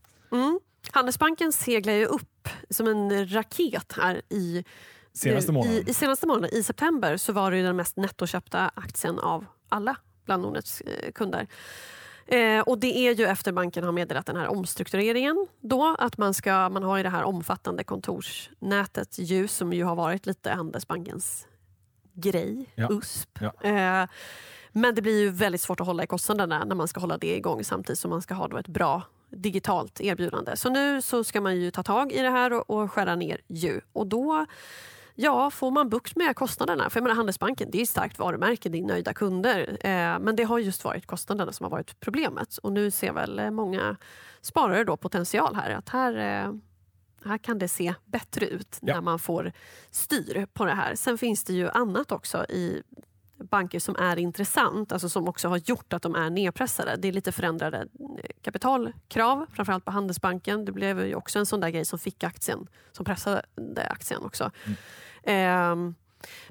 Handelsbanken seglar ju upp som en raket här i senaste månaden. I, I senaste månaden, i september, så var det den mest nettoköpta aktien av alla bland Nordnets eh, kunder. Eh, och det är ju efter banken har meddelat den här omstruktureringen då att man, ska, man har ju det här omfattande kontorsnätet ju som ju har varit lite Handelsbankens grej, Ja. USP. Ja. Eh, men det blir ju väldigt svårt att hålla i kostnaderna när man ska hålla det igång samtidigt som man ska ha då ett bra digitalt erbjudande. Så nu så ska man ju ta tag i det här och, och skära ner ju. Och då ja, får man bukt med kostnaderna. För jag menar, Handelsbanken det är ett starkt varumärke, det är nöjda kunder. Eh, men det har just varit kostnaderna som har varit problemet. Och nu ser väl eh, många sparare då potential här. Att här, eh, här kan det se bättre ut Ja. när man får styr på det här. Sen finns det ju annat också i banker som är intressant, alltså som också har gjort att de är nedpressade. Det är lite förändrade eh, kapitalkrav, framförallt på Handelsbanken. Det blev ju också en sån där grej som fick aktien, som pressade aktien också. Ehm,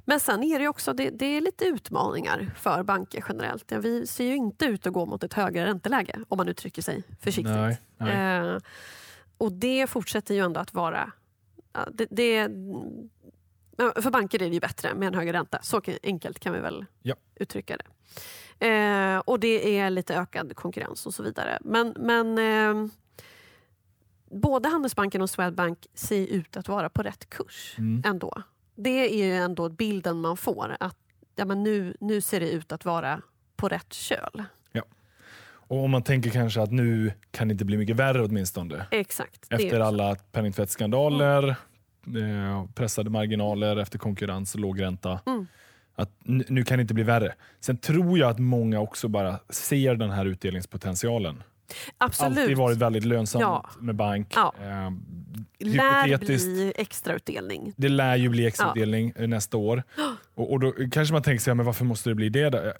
men sen är det också det, det är lite utmaningar för banker generellt. Vi ser ju inte ut att gå mot ett högre ränteläge om man uttrycker sig försiktigt. Nej, nej. Eh, och det fortsätter ju ändå att vara... Det, det, för banker är det ju bättre med en högre ränta. Så enkelt kan vi väl Ja. uttrycka det. Eh, och det är lite ökad konkurrens och så vidare. Men, men eh, både Handelsbanken och Swedbank ser ut att vara på rätt kurs Mm. ändå. Det är ju ändå bilden man får. Att ja, men nu, nu ser det ut att vara på rätt köl. Och om man tänker kanske att nu kan det inte bli mycket värre åtminstone. Exakt. Efter alla penningtvättsskandaler, eh, pressade marginaler efter konkurrens och låg ränta. Mm. Att nu, nu kan det inte bli värre. Sen tror jag att många också bara ser den här utdelningspotentialen. Absolut. Alltid varit väldigt lönsamt Ja. med bank. Ja. Eh, lär bli extrautdelning. Det lär ju bli extrautdelning eh, nästa år. Och, och då kanske man tänker sig, ja, men varför måste det bli det? Då? Ja,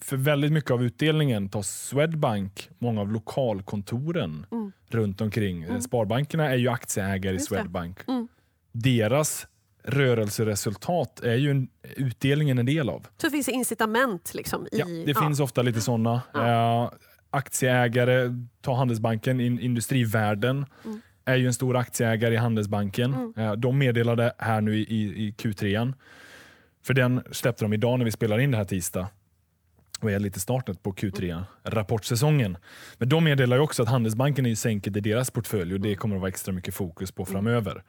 För väldigt mycket av utdelningen tar Swedbank, många av lokalkontoren Mm. runt omkring. Sparbankerna är ju aktieägare i Just. Swedbank. Mm. Deras rörelseresultat är ju en, utdelningen en del av. Så det finns incitament liksom i... Ja, det finns ofta lite sådana. Eh, aktieägare, ta Handelsbanken, in, industrivärlden Mm. är ju en stor aktieägare i Handelsbanken. Eh, de meddelade här nu i, i, i Q3, för den släppte de idag när vi spelar in det här tisdag och är lite startet på Q3, rapportsäsongen. Men de meddelar ju också att Handelsbanken är ju sänket i deras portfölj och det kommer att vara extra mycket fokus på framöver.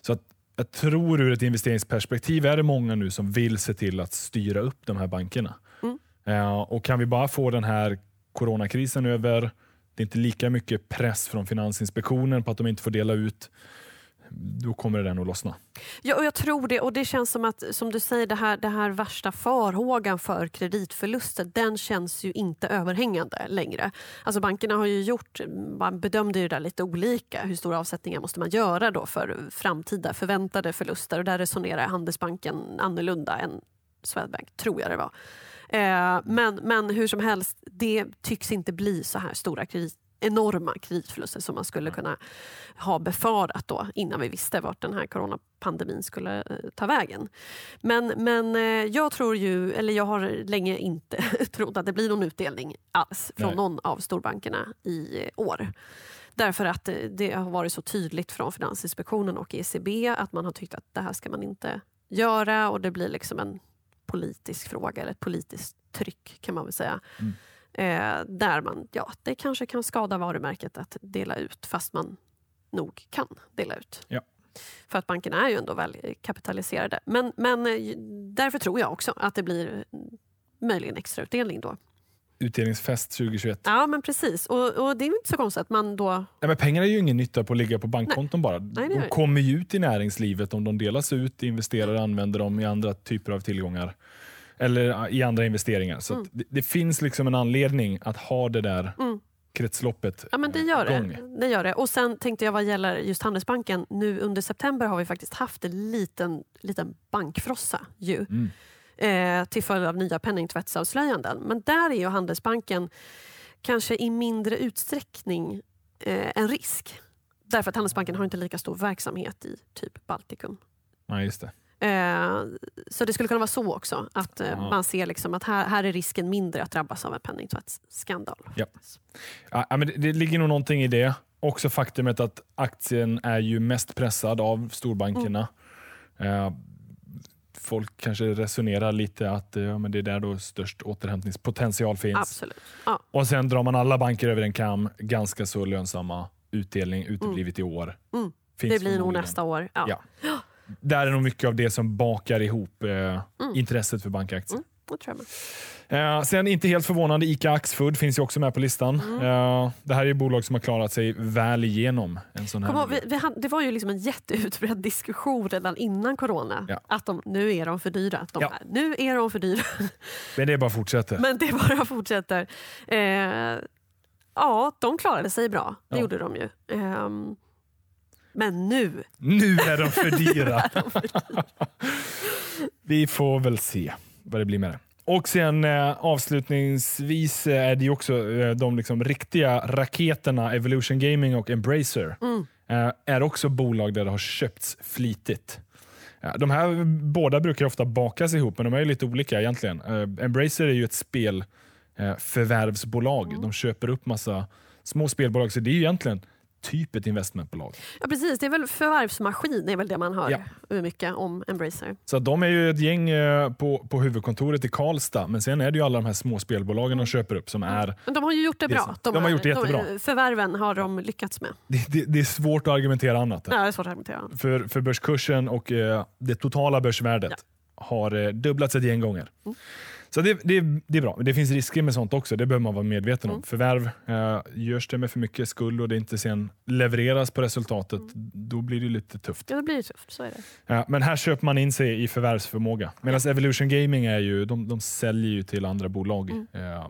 Så att jag tror ur ett investeringsperspektiv är det många nu som vill se till att styra upp de här bankerna. Mm. Eh, och kan vi bara få den här coronakrisen över, det är inte lika mycket press från Finansinspektionen på att de inte får dela ut, då kommer den att lossna. Ja, och jag tror det. Och det känns som att, som du säger, det här, det här värsta farhågan för kreditförluster, den känns ju inte överhängande längre. Alltså bankerna har ju gjort, man bedömde ju det där lite olika. Hur stora avsättningar måste man göra då för framtida förväntade förluster? Och där resonerar Handelsbanken annorlunda än Swedbank, tror jag det var. Eh, men, men hur som helst, det tycks inte bli så här stora kredit enorma kreditförluster som man skulle kunna ha befarat då innan vi visste vart den här coronapandemin skulle eh, ta vägen. Men, men eh, jag tror ju, eller jag har länge inte trott att det blir någon utdelning alls från Nej. någon av storbankerna i år. Därför att det har varit så tydligt från Finansinspektionen och ECB att man har tyckt att det här ska man inte göra och det blir liksom en politisk fråga eller ett politiskt tryck kan man väl säga. Mm. Eh, där man, ja, det kanske kan skada varumärket att dela ut fast man nog kan dela ut. Ja. För att bankerna är ju ändå väl kapitaliserade. Men, men eh, därför tror jag också att det blir möjligen extrautdelning då. Utdelningsfest 2021. Ja men precis och, och det är inte så konstigt att man då Ja, men pengar är ju ingen nytta på att ligga på bankkonton bara. det är de kommer ju ut i näringslivet om de delas ut, investerare använder dem i andra typer av tillgångar. Eller i andra investeringar. Så att det, det finns liksom en anledning att ha det där Mm. kretsloppet Ja men det gör igång. det. det gör det. Och sen tänkte jag vad gäller just Handelsbanken. Nu under september har vi faktiskt haft en liten, liten bankfrossa ju. Mm. Eh, till följd av nya penningtvättsavslöjanden. Men där är ju Handelsbanken kanske i mindre utsträckning eh, en risk. Därför att Handelsbanken har inte lika stor verksamhet i typ Baltikum. Ja, just det. Eh, så det skulle kunna vara så också. Att eh, man ser liksom att här, här är risken mindre att drabbas av en penningtvättsskandal. Ja. Ja, men det, det ligger nog någonting i det. Också faktumet att aktien är ju mest pressad av storbankerna. Mm. Eh, folk kanske resonerar lite att ja, men det är där då störst återhämtningspotential finns. Absolut. Ja. Och sen drar man alla banker över en kam. Ganska så lönsamma utdelning uteblivit i år. Mm. Finns Det blir nog nästa år. Ja. Ja. Där är nog mycket av det som bakar ihop eh, intresset för bankaktier. Det tror jag. Eh, sen inte helt förvånande, ICA Axfood finns ju också med på listan. Mm. Eh, det här är bolag som har klarat sig väl igenom en sån här miljö. vi, vi, det var ju liksom en jätteutbredd diskussion redan innan corona. Ja. Att de, nu är de för dyra. De Ja. nu är de för dyra. Men det bara fortsätter. Men det bara fortsätter. Eh, ja, de klarade sig bra. Det Ja. gjorde de ju. Ehm, men nu. Nu är de för dyra. Vi får väl se vad det blir med det. Och sen eh, avslutningsvis eh, är det ju också eh, de liksom riktiga raketerna Evolution Gaming och Embracer. Eh, är också bolag där det har köpts flitigt. De här båda brukar ofta bakas ihop, men de är lite olika egentligen. Eh, Embracer är ju ett spelförvärvsbolag. De köper upp massa små spelbolag, så det är ju egentligen typ ett investmentbolag. Ja, precis, det är väl förvärvsmaskin, är väl det man hör Ja. mycket om Embracer. Så de är ju ett gäng eh, på, på huvudkontoret i Karlstad, men sen är det ju alla de här små spelbolagen de köper upp som är... Men de har ju gjort det bra. sant. De har gjort det jättebra. förvärven har de lyckats med. Det, det, det är svårt att argumentera annat. Ja, det är svårt att argumentera. För, för börskursen och eh, det totala börsvärdet har eh, dubblats ett gäng gånger. Mm. Så det, det, det är bra. Men det finns risker med sånt också. Det behöver man vara medveten Mm. om. Förvärv, eh, görs det med för mycket skuld och det inte sen levereras på resultatet, Mm. då blir det lite tufft. Ja, det blir tufft. Så är det. Ja, men här köper man in sig i förvärvsförmåga. Medan Evolution Gaming är ju, de, de säljer ju till andra bolag Mm. eh,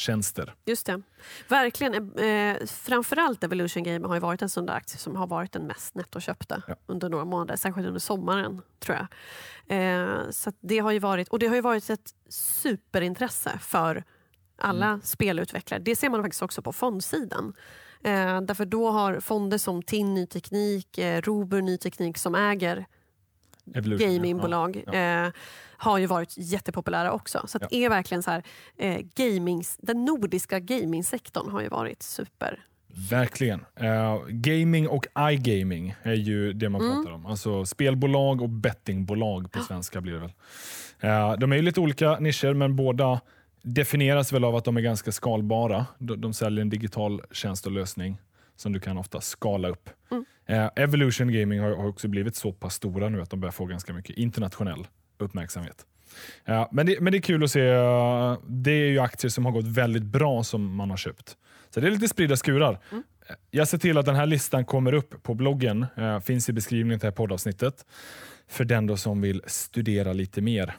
bettingtjänster. Just det. Verkligen. Eh, framförallt Evolution Game har ju varit en sån där aktie som har varit den mest nettoköpta Ja. under några månader, särskilt under sommaren tror jag. Eh, så det har ju varit, och det har ju varit ett superintresse för alla Mm. spelutvecklare. Det ser man faktiskt också på fondsidan. Eh, därför då har fonder som TIN Ny Teknik, eh, Robur Ny Teknik som äger Evolution, gamingbolag Ja, Eh, har ju varit jättepopulära också. Så Ja. det är verkligen så här, eh, gamings, den nordiska gamingsektorn har ju varit super. Verkligen. Eh, gaming och iGaming är ju det man Mm. pratar om. Alltså spelbolag och bettingbolag på svenska blir det väl. Eh, de är ju lite olika nischer men båda definieras väl av att de är ganska skalbara. De, de säljer en digital tjänst och lösning som du kan ofta skala upp. Mm. Eh, Evolution Gaming har, har också blivit så pass stora nu att de börjar få ganska mycket internationell uppmärksamhet. Ja, men, det, men det är kul att se. eh, Det är ju aktier som har gått väldigt bra som man har köpt. Så det är lite spridda skurar. Mm. Jag ser till att den här listan kommer upp på bloggen. eh, finns i beskrivningen till det här poddavsnittet. För den som vill studera lite mer.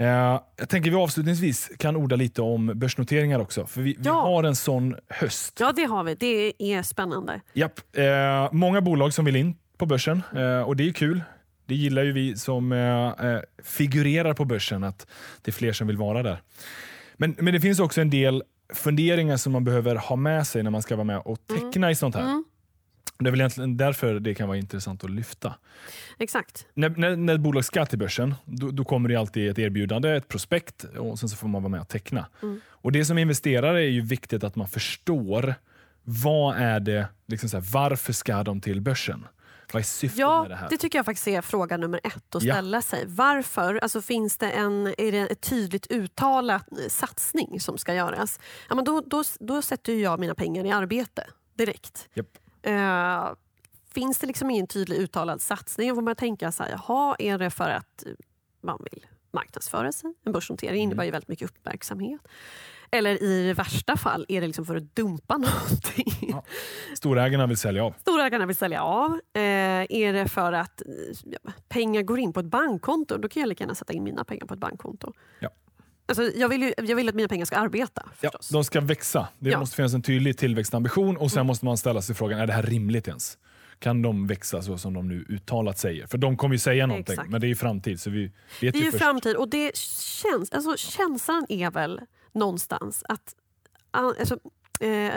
Eh, jag tänker vi avslutningsvis kan orda lite om börsnoteringar också. För vi, vi Ja. har en sån höst. Ja, det har vi. Det är spännande. Japp. Eh, många bolag som vill in på börsen eh, och det är kul. Det gillar ju vi som figurerar på börsen, att det är fler som vill vara där. Men, men det finns också en del funderingar som man behöver ha med sig när man ska vara med och teckna i sånt här. Mm, Det är väl egentligen därför det kan vara intressant att lyfta. exakt. När, när, när ett bolag ska till börsen, då, då kommer det alltid ett erbjudande, ett prospekt och sen så får man vara med och teckna. Mm. Och Det som investerare är ju viktigt att man förstår vad är det, liksom så här, varför ska de till börsen? Vad är syftet med det Ja, här? det tycker jag faktiskt är fråga nummer ett att Ja. ställa sig. Varför? Alltså, finns det en är det ett tydligt uttalat eh, satsning som ska göras? Ja, men då, då, då sätter jag mina pengar i arbete direkt. Japp. Eh, finns det liksom ingen tydlig uttalad satsning får man tänka så här, jaha, är det för att man vill marknadsföra sig? En börsnotering innebär ju väldigt mycket uppmärksamhet. Eller i värsta fall är det liksom för att dumpa någonting. Ja. Storägarna vill sälja av. Storägarna vill sälja av. Eh, är det för att eh, ja, pengar går in på ett bankkonto, då kan jag lika gärna sätta in mina pengar på ett bankkonto. Ja. Alltså, jag, vill ju, jag vill att mina pengar ska arbeta Ja, de ska växa. Det Ja. måste finnas en tydlig tillväxtambition och sen måste man ställa sig frågan, är det här rimligt ens? Kan de växa så som de nu uttalat säger? För de kommer ju säga någonting, Exakt. men det är ju framtid så vi vet Det är ju först. framtid och det känns, alltså, känslan är väl någonstans att alltså, eh,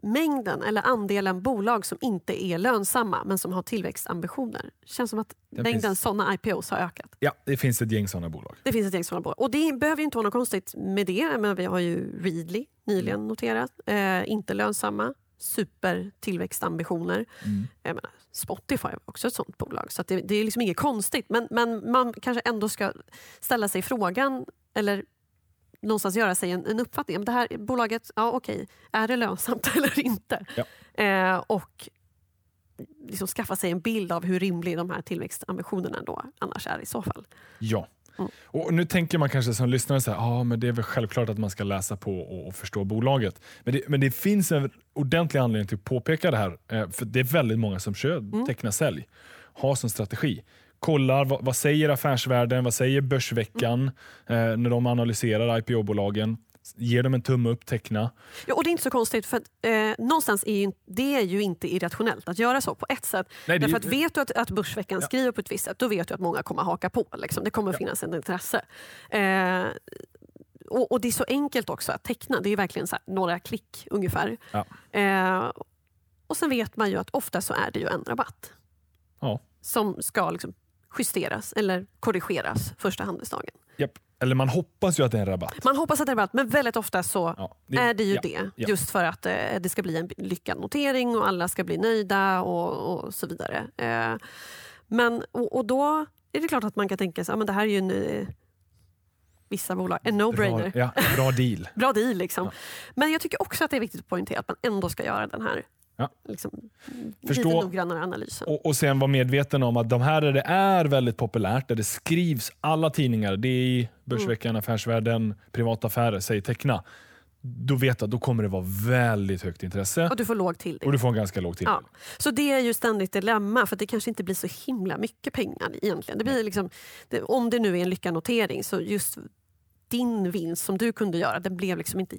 mängden eller andelen bolag som inte är lönsamma men som har tillväxtambitioner. känns som att Den mängden finns- sådana IPOs har ökat. Ja, det finns ett gäng sådana bolag. Det finns ett gäng sådana bolag. Och det behöver ju inte vara något konstigt med det. Men vi har ju Readly nyligen Mm. noterat. Eh, inte lönsamma. supertillväxtambitioner. Mm. Menar, Spotify är också ett sånt bolag, så det, det är liksom inget konstigt. Men, men man kanske ändå ska ställa sig frågan, eller någonstans göra sig en, en uppfattning. Om det här bolaget, ja okej, är det lönsamt eller inte? Ja. Eh, och liksom skaffa sig en bild av hur rimlig de här tillväxtambitionerna då annars är i så fall. Ja. Mm. Och Nu tänker man kanske som lyssnare så här, ah, men det är väl självklart att man ska läsa på och, och förstå bolaget. Men det, men det finns en ordentlig anledning till att påpeka det här. Eh, för Det är väldigt många som kör Mm. teckna sälj, har som strategi. Kollar vad, vad säger affärsvärlden, vad säger Börsveckan Mm. eh, när de analyserar IPO-bolagen. Ger dem en tumme upp, teckna. Ja, och det är inte så konstigt, för att, eh, någonstans är ju, det är ju inte irrationellt att göra så på ett sätt. Nej, det- Därför att vet du att, att Börsveckan Ja. skriver på ett visst sätt, då vet du att många kommer haka på. Liksom. Det kommer finnas ett intresse. Eh, och, och det är så enkelt också att teckna. Det är verkligen här, några klick ungefär. Ja. Eh, och sen vet man ju att ofta så är det ju en rabatt Ja. som ska liksom justeras eller korrigeras första handelsdagen. Japp. Eller man hoppas ju att det är en rabatt. Man hoppas att det är rabatt, men väldigt ofta så Ja, är det ju ja, det. ja. Just för att eh, det ska bli en lyckad notering och alla ska bli nöjda och, och så vidare. Eh, men, och, och då är det klart att man kan tänka sig att det här är ju en, eh, vissa bolag, en no-brainer. Bra, bra deal. Bra deal liksom. Men jag tycker också att det är viktigt att poängtera att man ändå ska göra den här Ja. liksom, Förstå- lite noggrannare analysen. Och, och sen vara medveten om att de här där det är väldigt populärt, där det skrivs alla tidningar, DI, Börsveckan, Mm. Affärsvärlden, Privata Affärer, säg teckna. Då vet att då kommer det vara väldigt högt intresse Och du får låg till det. och du får en ganska låg Ja. tilldelning. Så det är ju ständigt dilemma för det kanske inte blir så himla mycket pengar egentligen. Det blir liksom, det, om det nu är en lyckad notering så just din vinst som du kunde göra den blev liksom inte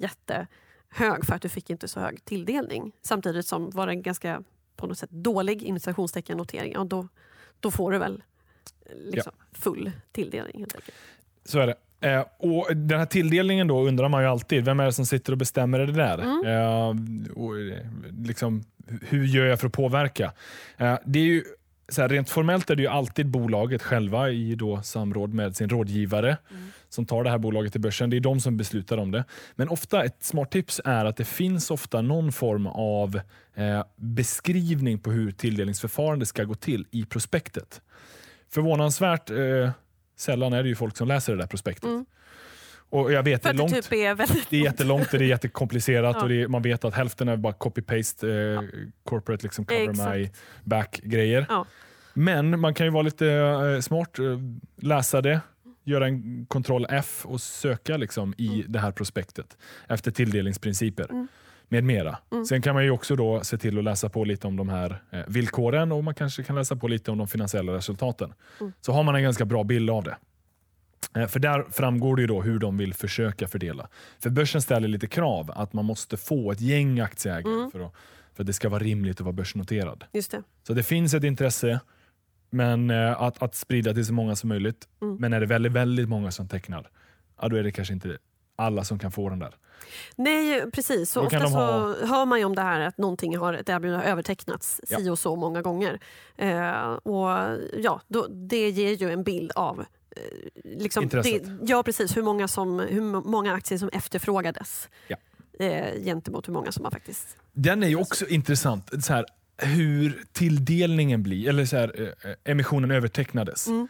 jättehög för att du fick inte så hög tilldelning. Samtidigt som var det en ganska på något sätt dålig initiationstecken notering, ja, då, då får du väl liksom full tilldelning helt enkelt. Så är det. Eh, och Den här tilldelningen då undrar man ju alltid, vem är det som sitter och bestämmer det där? Mm. Eh, och, eh, liksom, hur gör jag för att påverka? Eh, det är ju, så här, rent formellt är det ju alltid bolaget själva i då samråd med sin rådgivare Mm. som tar det här bolaget till börsen. Det är de som beslutar om det. Men ofta ett smart tips är att det finns ofta någon form av eh, beskrivning på hur tilldelningsförfarandet ska gå till i prospektet. Förvånansvärt eh, sällan är det ju folk som läser det där prospektet. Mm. Och jag vet, det är, långt, typ är väldigt det är jättelångt och det är jättekomplicerat Ja. och är, man vet att hälften är bara copy-paste, eh, corporate liksom cover Exakt. my back-grejer. Ja. Men man kan ju vara lite eh, smart, eh, läsa det, göra en kontroll F och söka liksom i det här prospektet efter tilldelningsprinciper Mm. med mera. Mm. Sen kan man ju också då se till att läsa på lite om de här eh, villkoren och man kanske kan läsa på lite om de finansiella resultaten. Mm. Så har man en ganska bra bild av det. Eh, För där framgår det ju då hur de vill försöka fördela. För börsen ställer lite krav att man måste få ett gäng aktieägare Mm. för, att, för att det ska vara rimligt att vara börsnoterad. Just det. Så det finns ett intresse men eh, att, att sprida till så många som möjligt. Mm. Men är det väldigt, väldigt många som tecknar, ja, då är det kanske inte alla som kan få den där. Nej, precis. Så ofta så hör man ju om det här att någonting har, ett erbjudande har övertecknats Ja. si och så många gånger. Eh, och ja, då, Det ger ju en bild av liksom Intresset. det, ja, precis, hur, många som, hur många aktier som efterfrågades Ja. eh, gentemot hur många som har faktiskt... Den är ju också intressant, så här, hur tilldelningen blir, eller så här, eh, emissionen övertecknades. Mm.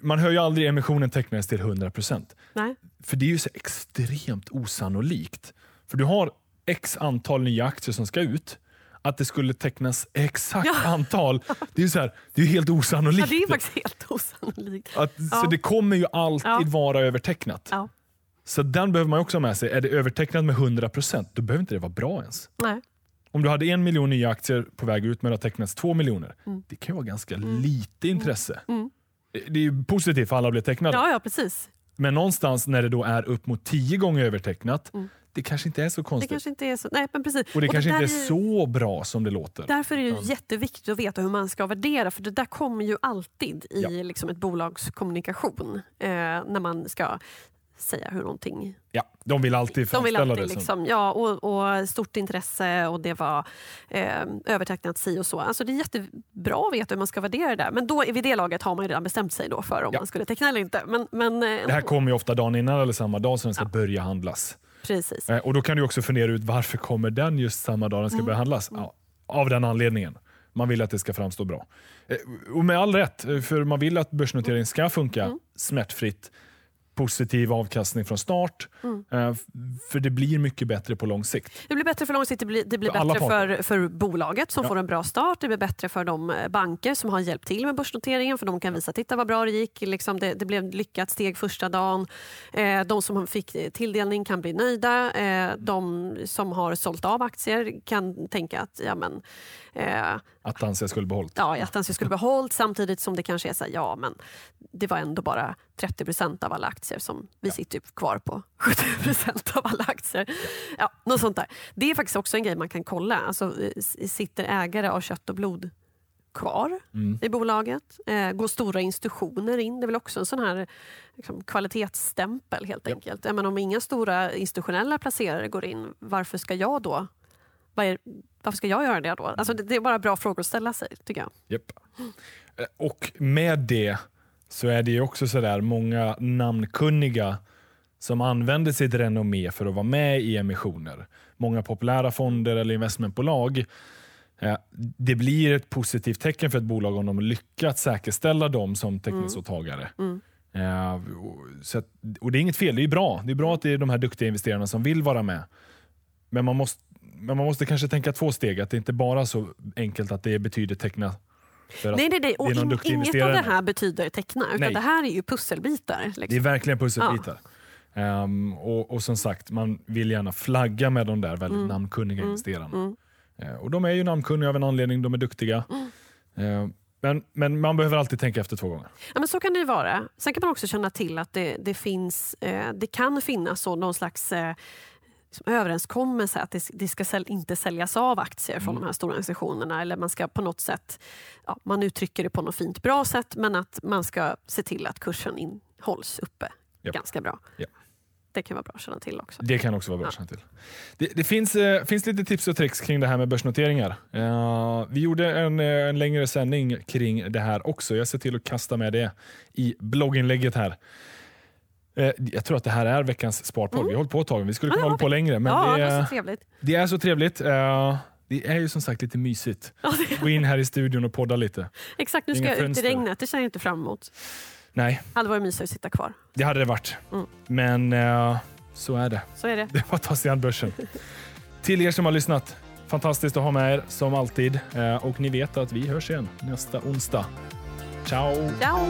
Man hör ju aldrig emissionen tecknades till 100%. Nej. För det är ju så extremt osannolikt. För du har x antal nya aktier som ska ut. Att det skulle tecknas exakt Ja. antal, det är ju så här, det är helt osannolikt. Ja, det är faktiskt helt osannolikt. Att, Ja. Så det kommer ju alltid vara övertecknat. Så den behöver man också ha med sig. Är det övertecknat med 100% då behöver inte det vara bra ens. Nej. Om du hade en miljon nya aktier på väg ut men det har tecknats två miljoner. Mm. Det kan ju vara ganska lite intresse. Mm. Det är ju positivt för alla blir tecknade. Ja, ja, precis. Men någonstans när det då är upp mot tio gånger övertecknat, Mm. Det kanske inte är så Det konstigt. kanske inte är så... Nej, men precis. Och det kanske där inte är ju- så bra som det låter. Därför är det Ja. jätteviktigt att veta hur man ska värdera för det där kommer ju alltid i Ja. liksom ett bolags kommunikation eh, när man ska säga hur någonting... Ja, de vill alltid De vill framställa alltid det som... liksom, ja, och, och stort intresse och det var eh, övertecknat si och så. Alltså det är jättebra att veta hur man ska värdera det där. Men då vid det laget har man ju redan bestämt sig då för om Ja. man skulle teckna eller inte. Men, men, eh, Det här kommer ju ofta dagen innan eller samma dag som den ska börja handlas. Precis. Eh, Och Då kan du också fundera ut varför kommer den just samma dag den ska börja handlas? Ja, av den anledningen. Man vill att det ska framstå bra. Eh, Och med all rätt, eh, för man vill att börsnotering ska funka smärtfritt. Positiv avkastning från start. Eh, f- För det blir mycket bättre på lång sikt. Det blir bättre för lång sikt, det blir, det blir För bättre för, för bolaget som Ja. får en bra start. Det blir bättre för de eh, banker som har hjälpt till med börsnoteringen för de kan visa titta vad bra det gick. Liksom det, det blev lyckat steg första dagen. Eh, de som fick eh, tilldelning kan bli nöjda. Eh, de som har sålt av aktier kan tänka att ja, men, eh, Att Dansia skulle behållit. ja, att den skulle behållit samtidigt som det kanske är så här, ja men det var ändå bara 30 procent av alla aktier som vi sitter ju kvar på 70 procent av alla aktier. Ja, något sånt där. Det är faktiskt också en grej man kan kolla. Alltså, sitter ägare av kött och blod kvar Mm. i bolaget? Eh, går stora institutioner in? Det är väl också en sån här liksom, kvalitetsstämpel helt Ja. enkelt. Ja, men om inga stora institutionella placerare går in, varför ska jag då? Vad är, varför ska jag göra det då? Alltså, det, det är bara bra frågor att ställa sig tycker jag. Japp. Eh, Och med det så är det också sådär många namnkunniga som använder sitt renommé för att vara med i emissioner. Många populära fonder eller investmentbolag. Eh, Det blir ett positivt tecken för ett bolag om de lyckats säkerställa dem som teckningsåtagare. Mm. Eh, och- Så att, och det är inget fel, det är bra. Det är bra att det är de här duktiga investerarna som vill vara med. Men man måste, men man måste kanske tänka två steg, att det inte bara är så enkelt att det betyder teckna. Nej, nej, nej. Och in, inget av det här betyder teckna, utan Nej. det här är ju pusselbitar. Det är Liksom. verkligen pusselbitar. Ehm, och, och som sagt, man vill gärna flagga med de där väldigt namnkunniga investerarna. mm. Eh, och de är ju namnkunniga av en anledning, de är duktiga. Mm. Eh, men, men man behöver alltid tänka efter två gånger. Ja, men så kan det vara. Sen kan man också känna till att det, det, finns, eh, det kan finnas så någon slags eh, liksom överenskommelse att det, det ska säl, inte säljas av aktier från Mm. de här stora organisationerna. Eller man ska på något sätt, ja, man uttrycker det på något fint bra sätt men att man ska se till att kursen in, hålls uppe Japp. ganska bra. Ja. Det kan vara bra att känna till också. Det kan också vara bra Ja. att känna till. Det, det finns, eh, finns lite tips och tricks kring det här med börsnoteringar. Eh, vi gjorde en, eh, en längre sändning kring det här också. Jag ser till att kasta med det i blogginlägget här. Eh, jag tror att det här är veckans sparpodd. Vi har hållit på ett tag. Vi skulle Ja, kunna det hålla på längre. Men ja, det, är- så trevligt. det är så trevligt. Eh, det är ju som sagt lite mysigt. Ja, Gå in här i studion och podda lite. exakt, nu ska Inga jag ut i fönster. regnet. Det ser jag inte fram emot. Nej, Det hade varit mysigt att sitta kvar. det hade det varit. Mm. Men eh, så är det. Så är det. Det var att ta sig an börsen. Till er som har lyssnat, fantastiskt att ha med er som alltid. Och ni vet att vi hörs igen nästa onsdag. Ciao! Ciao!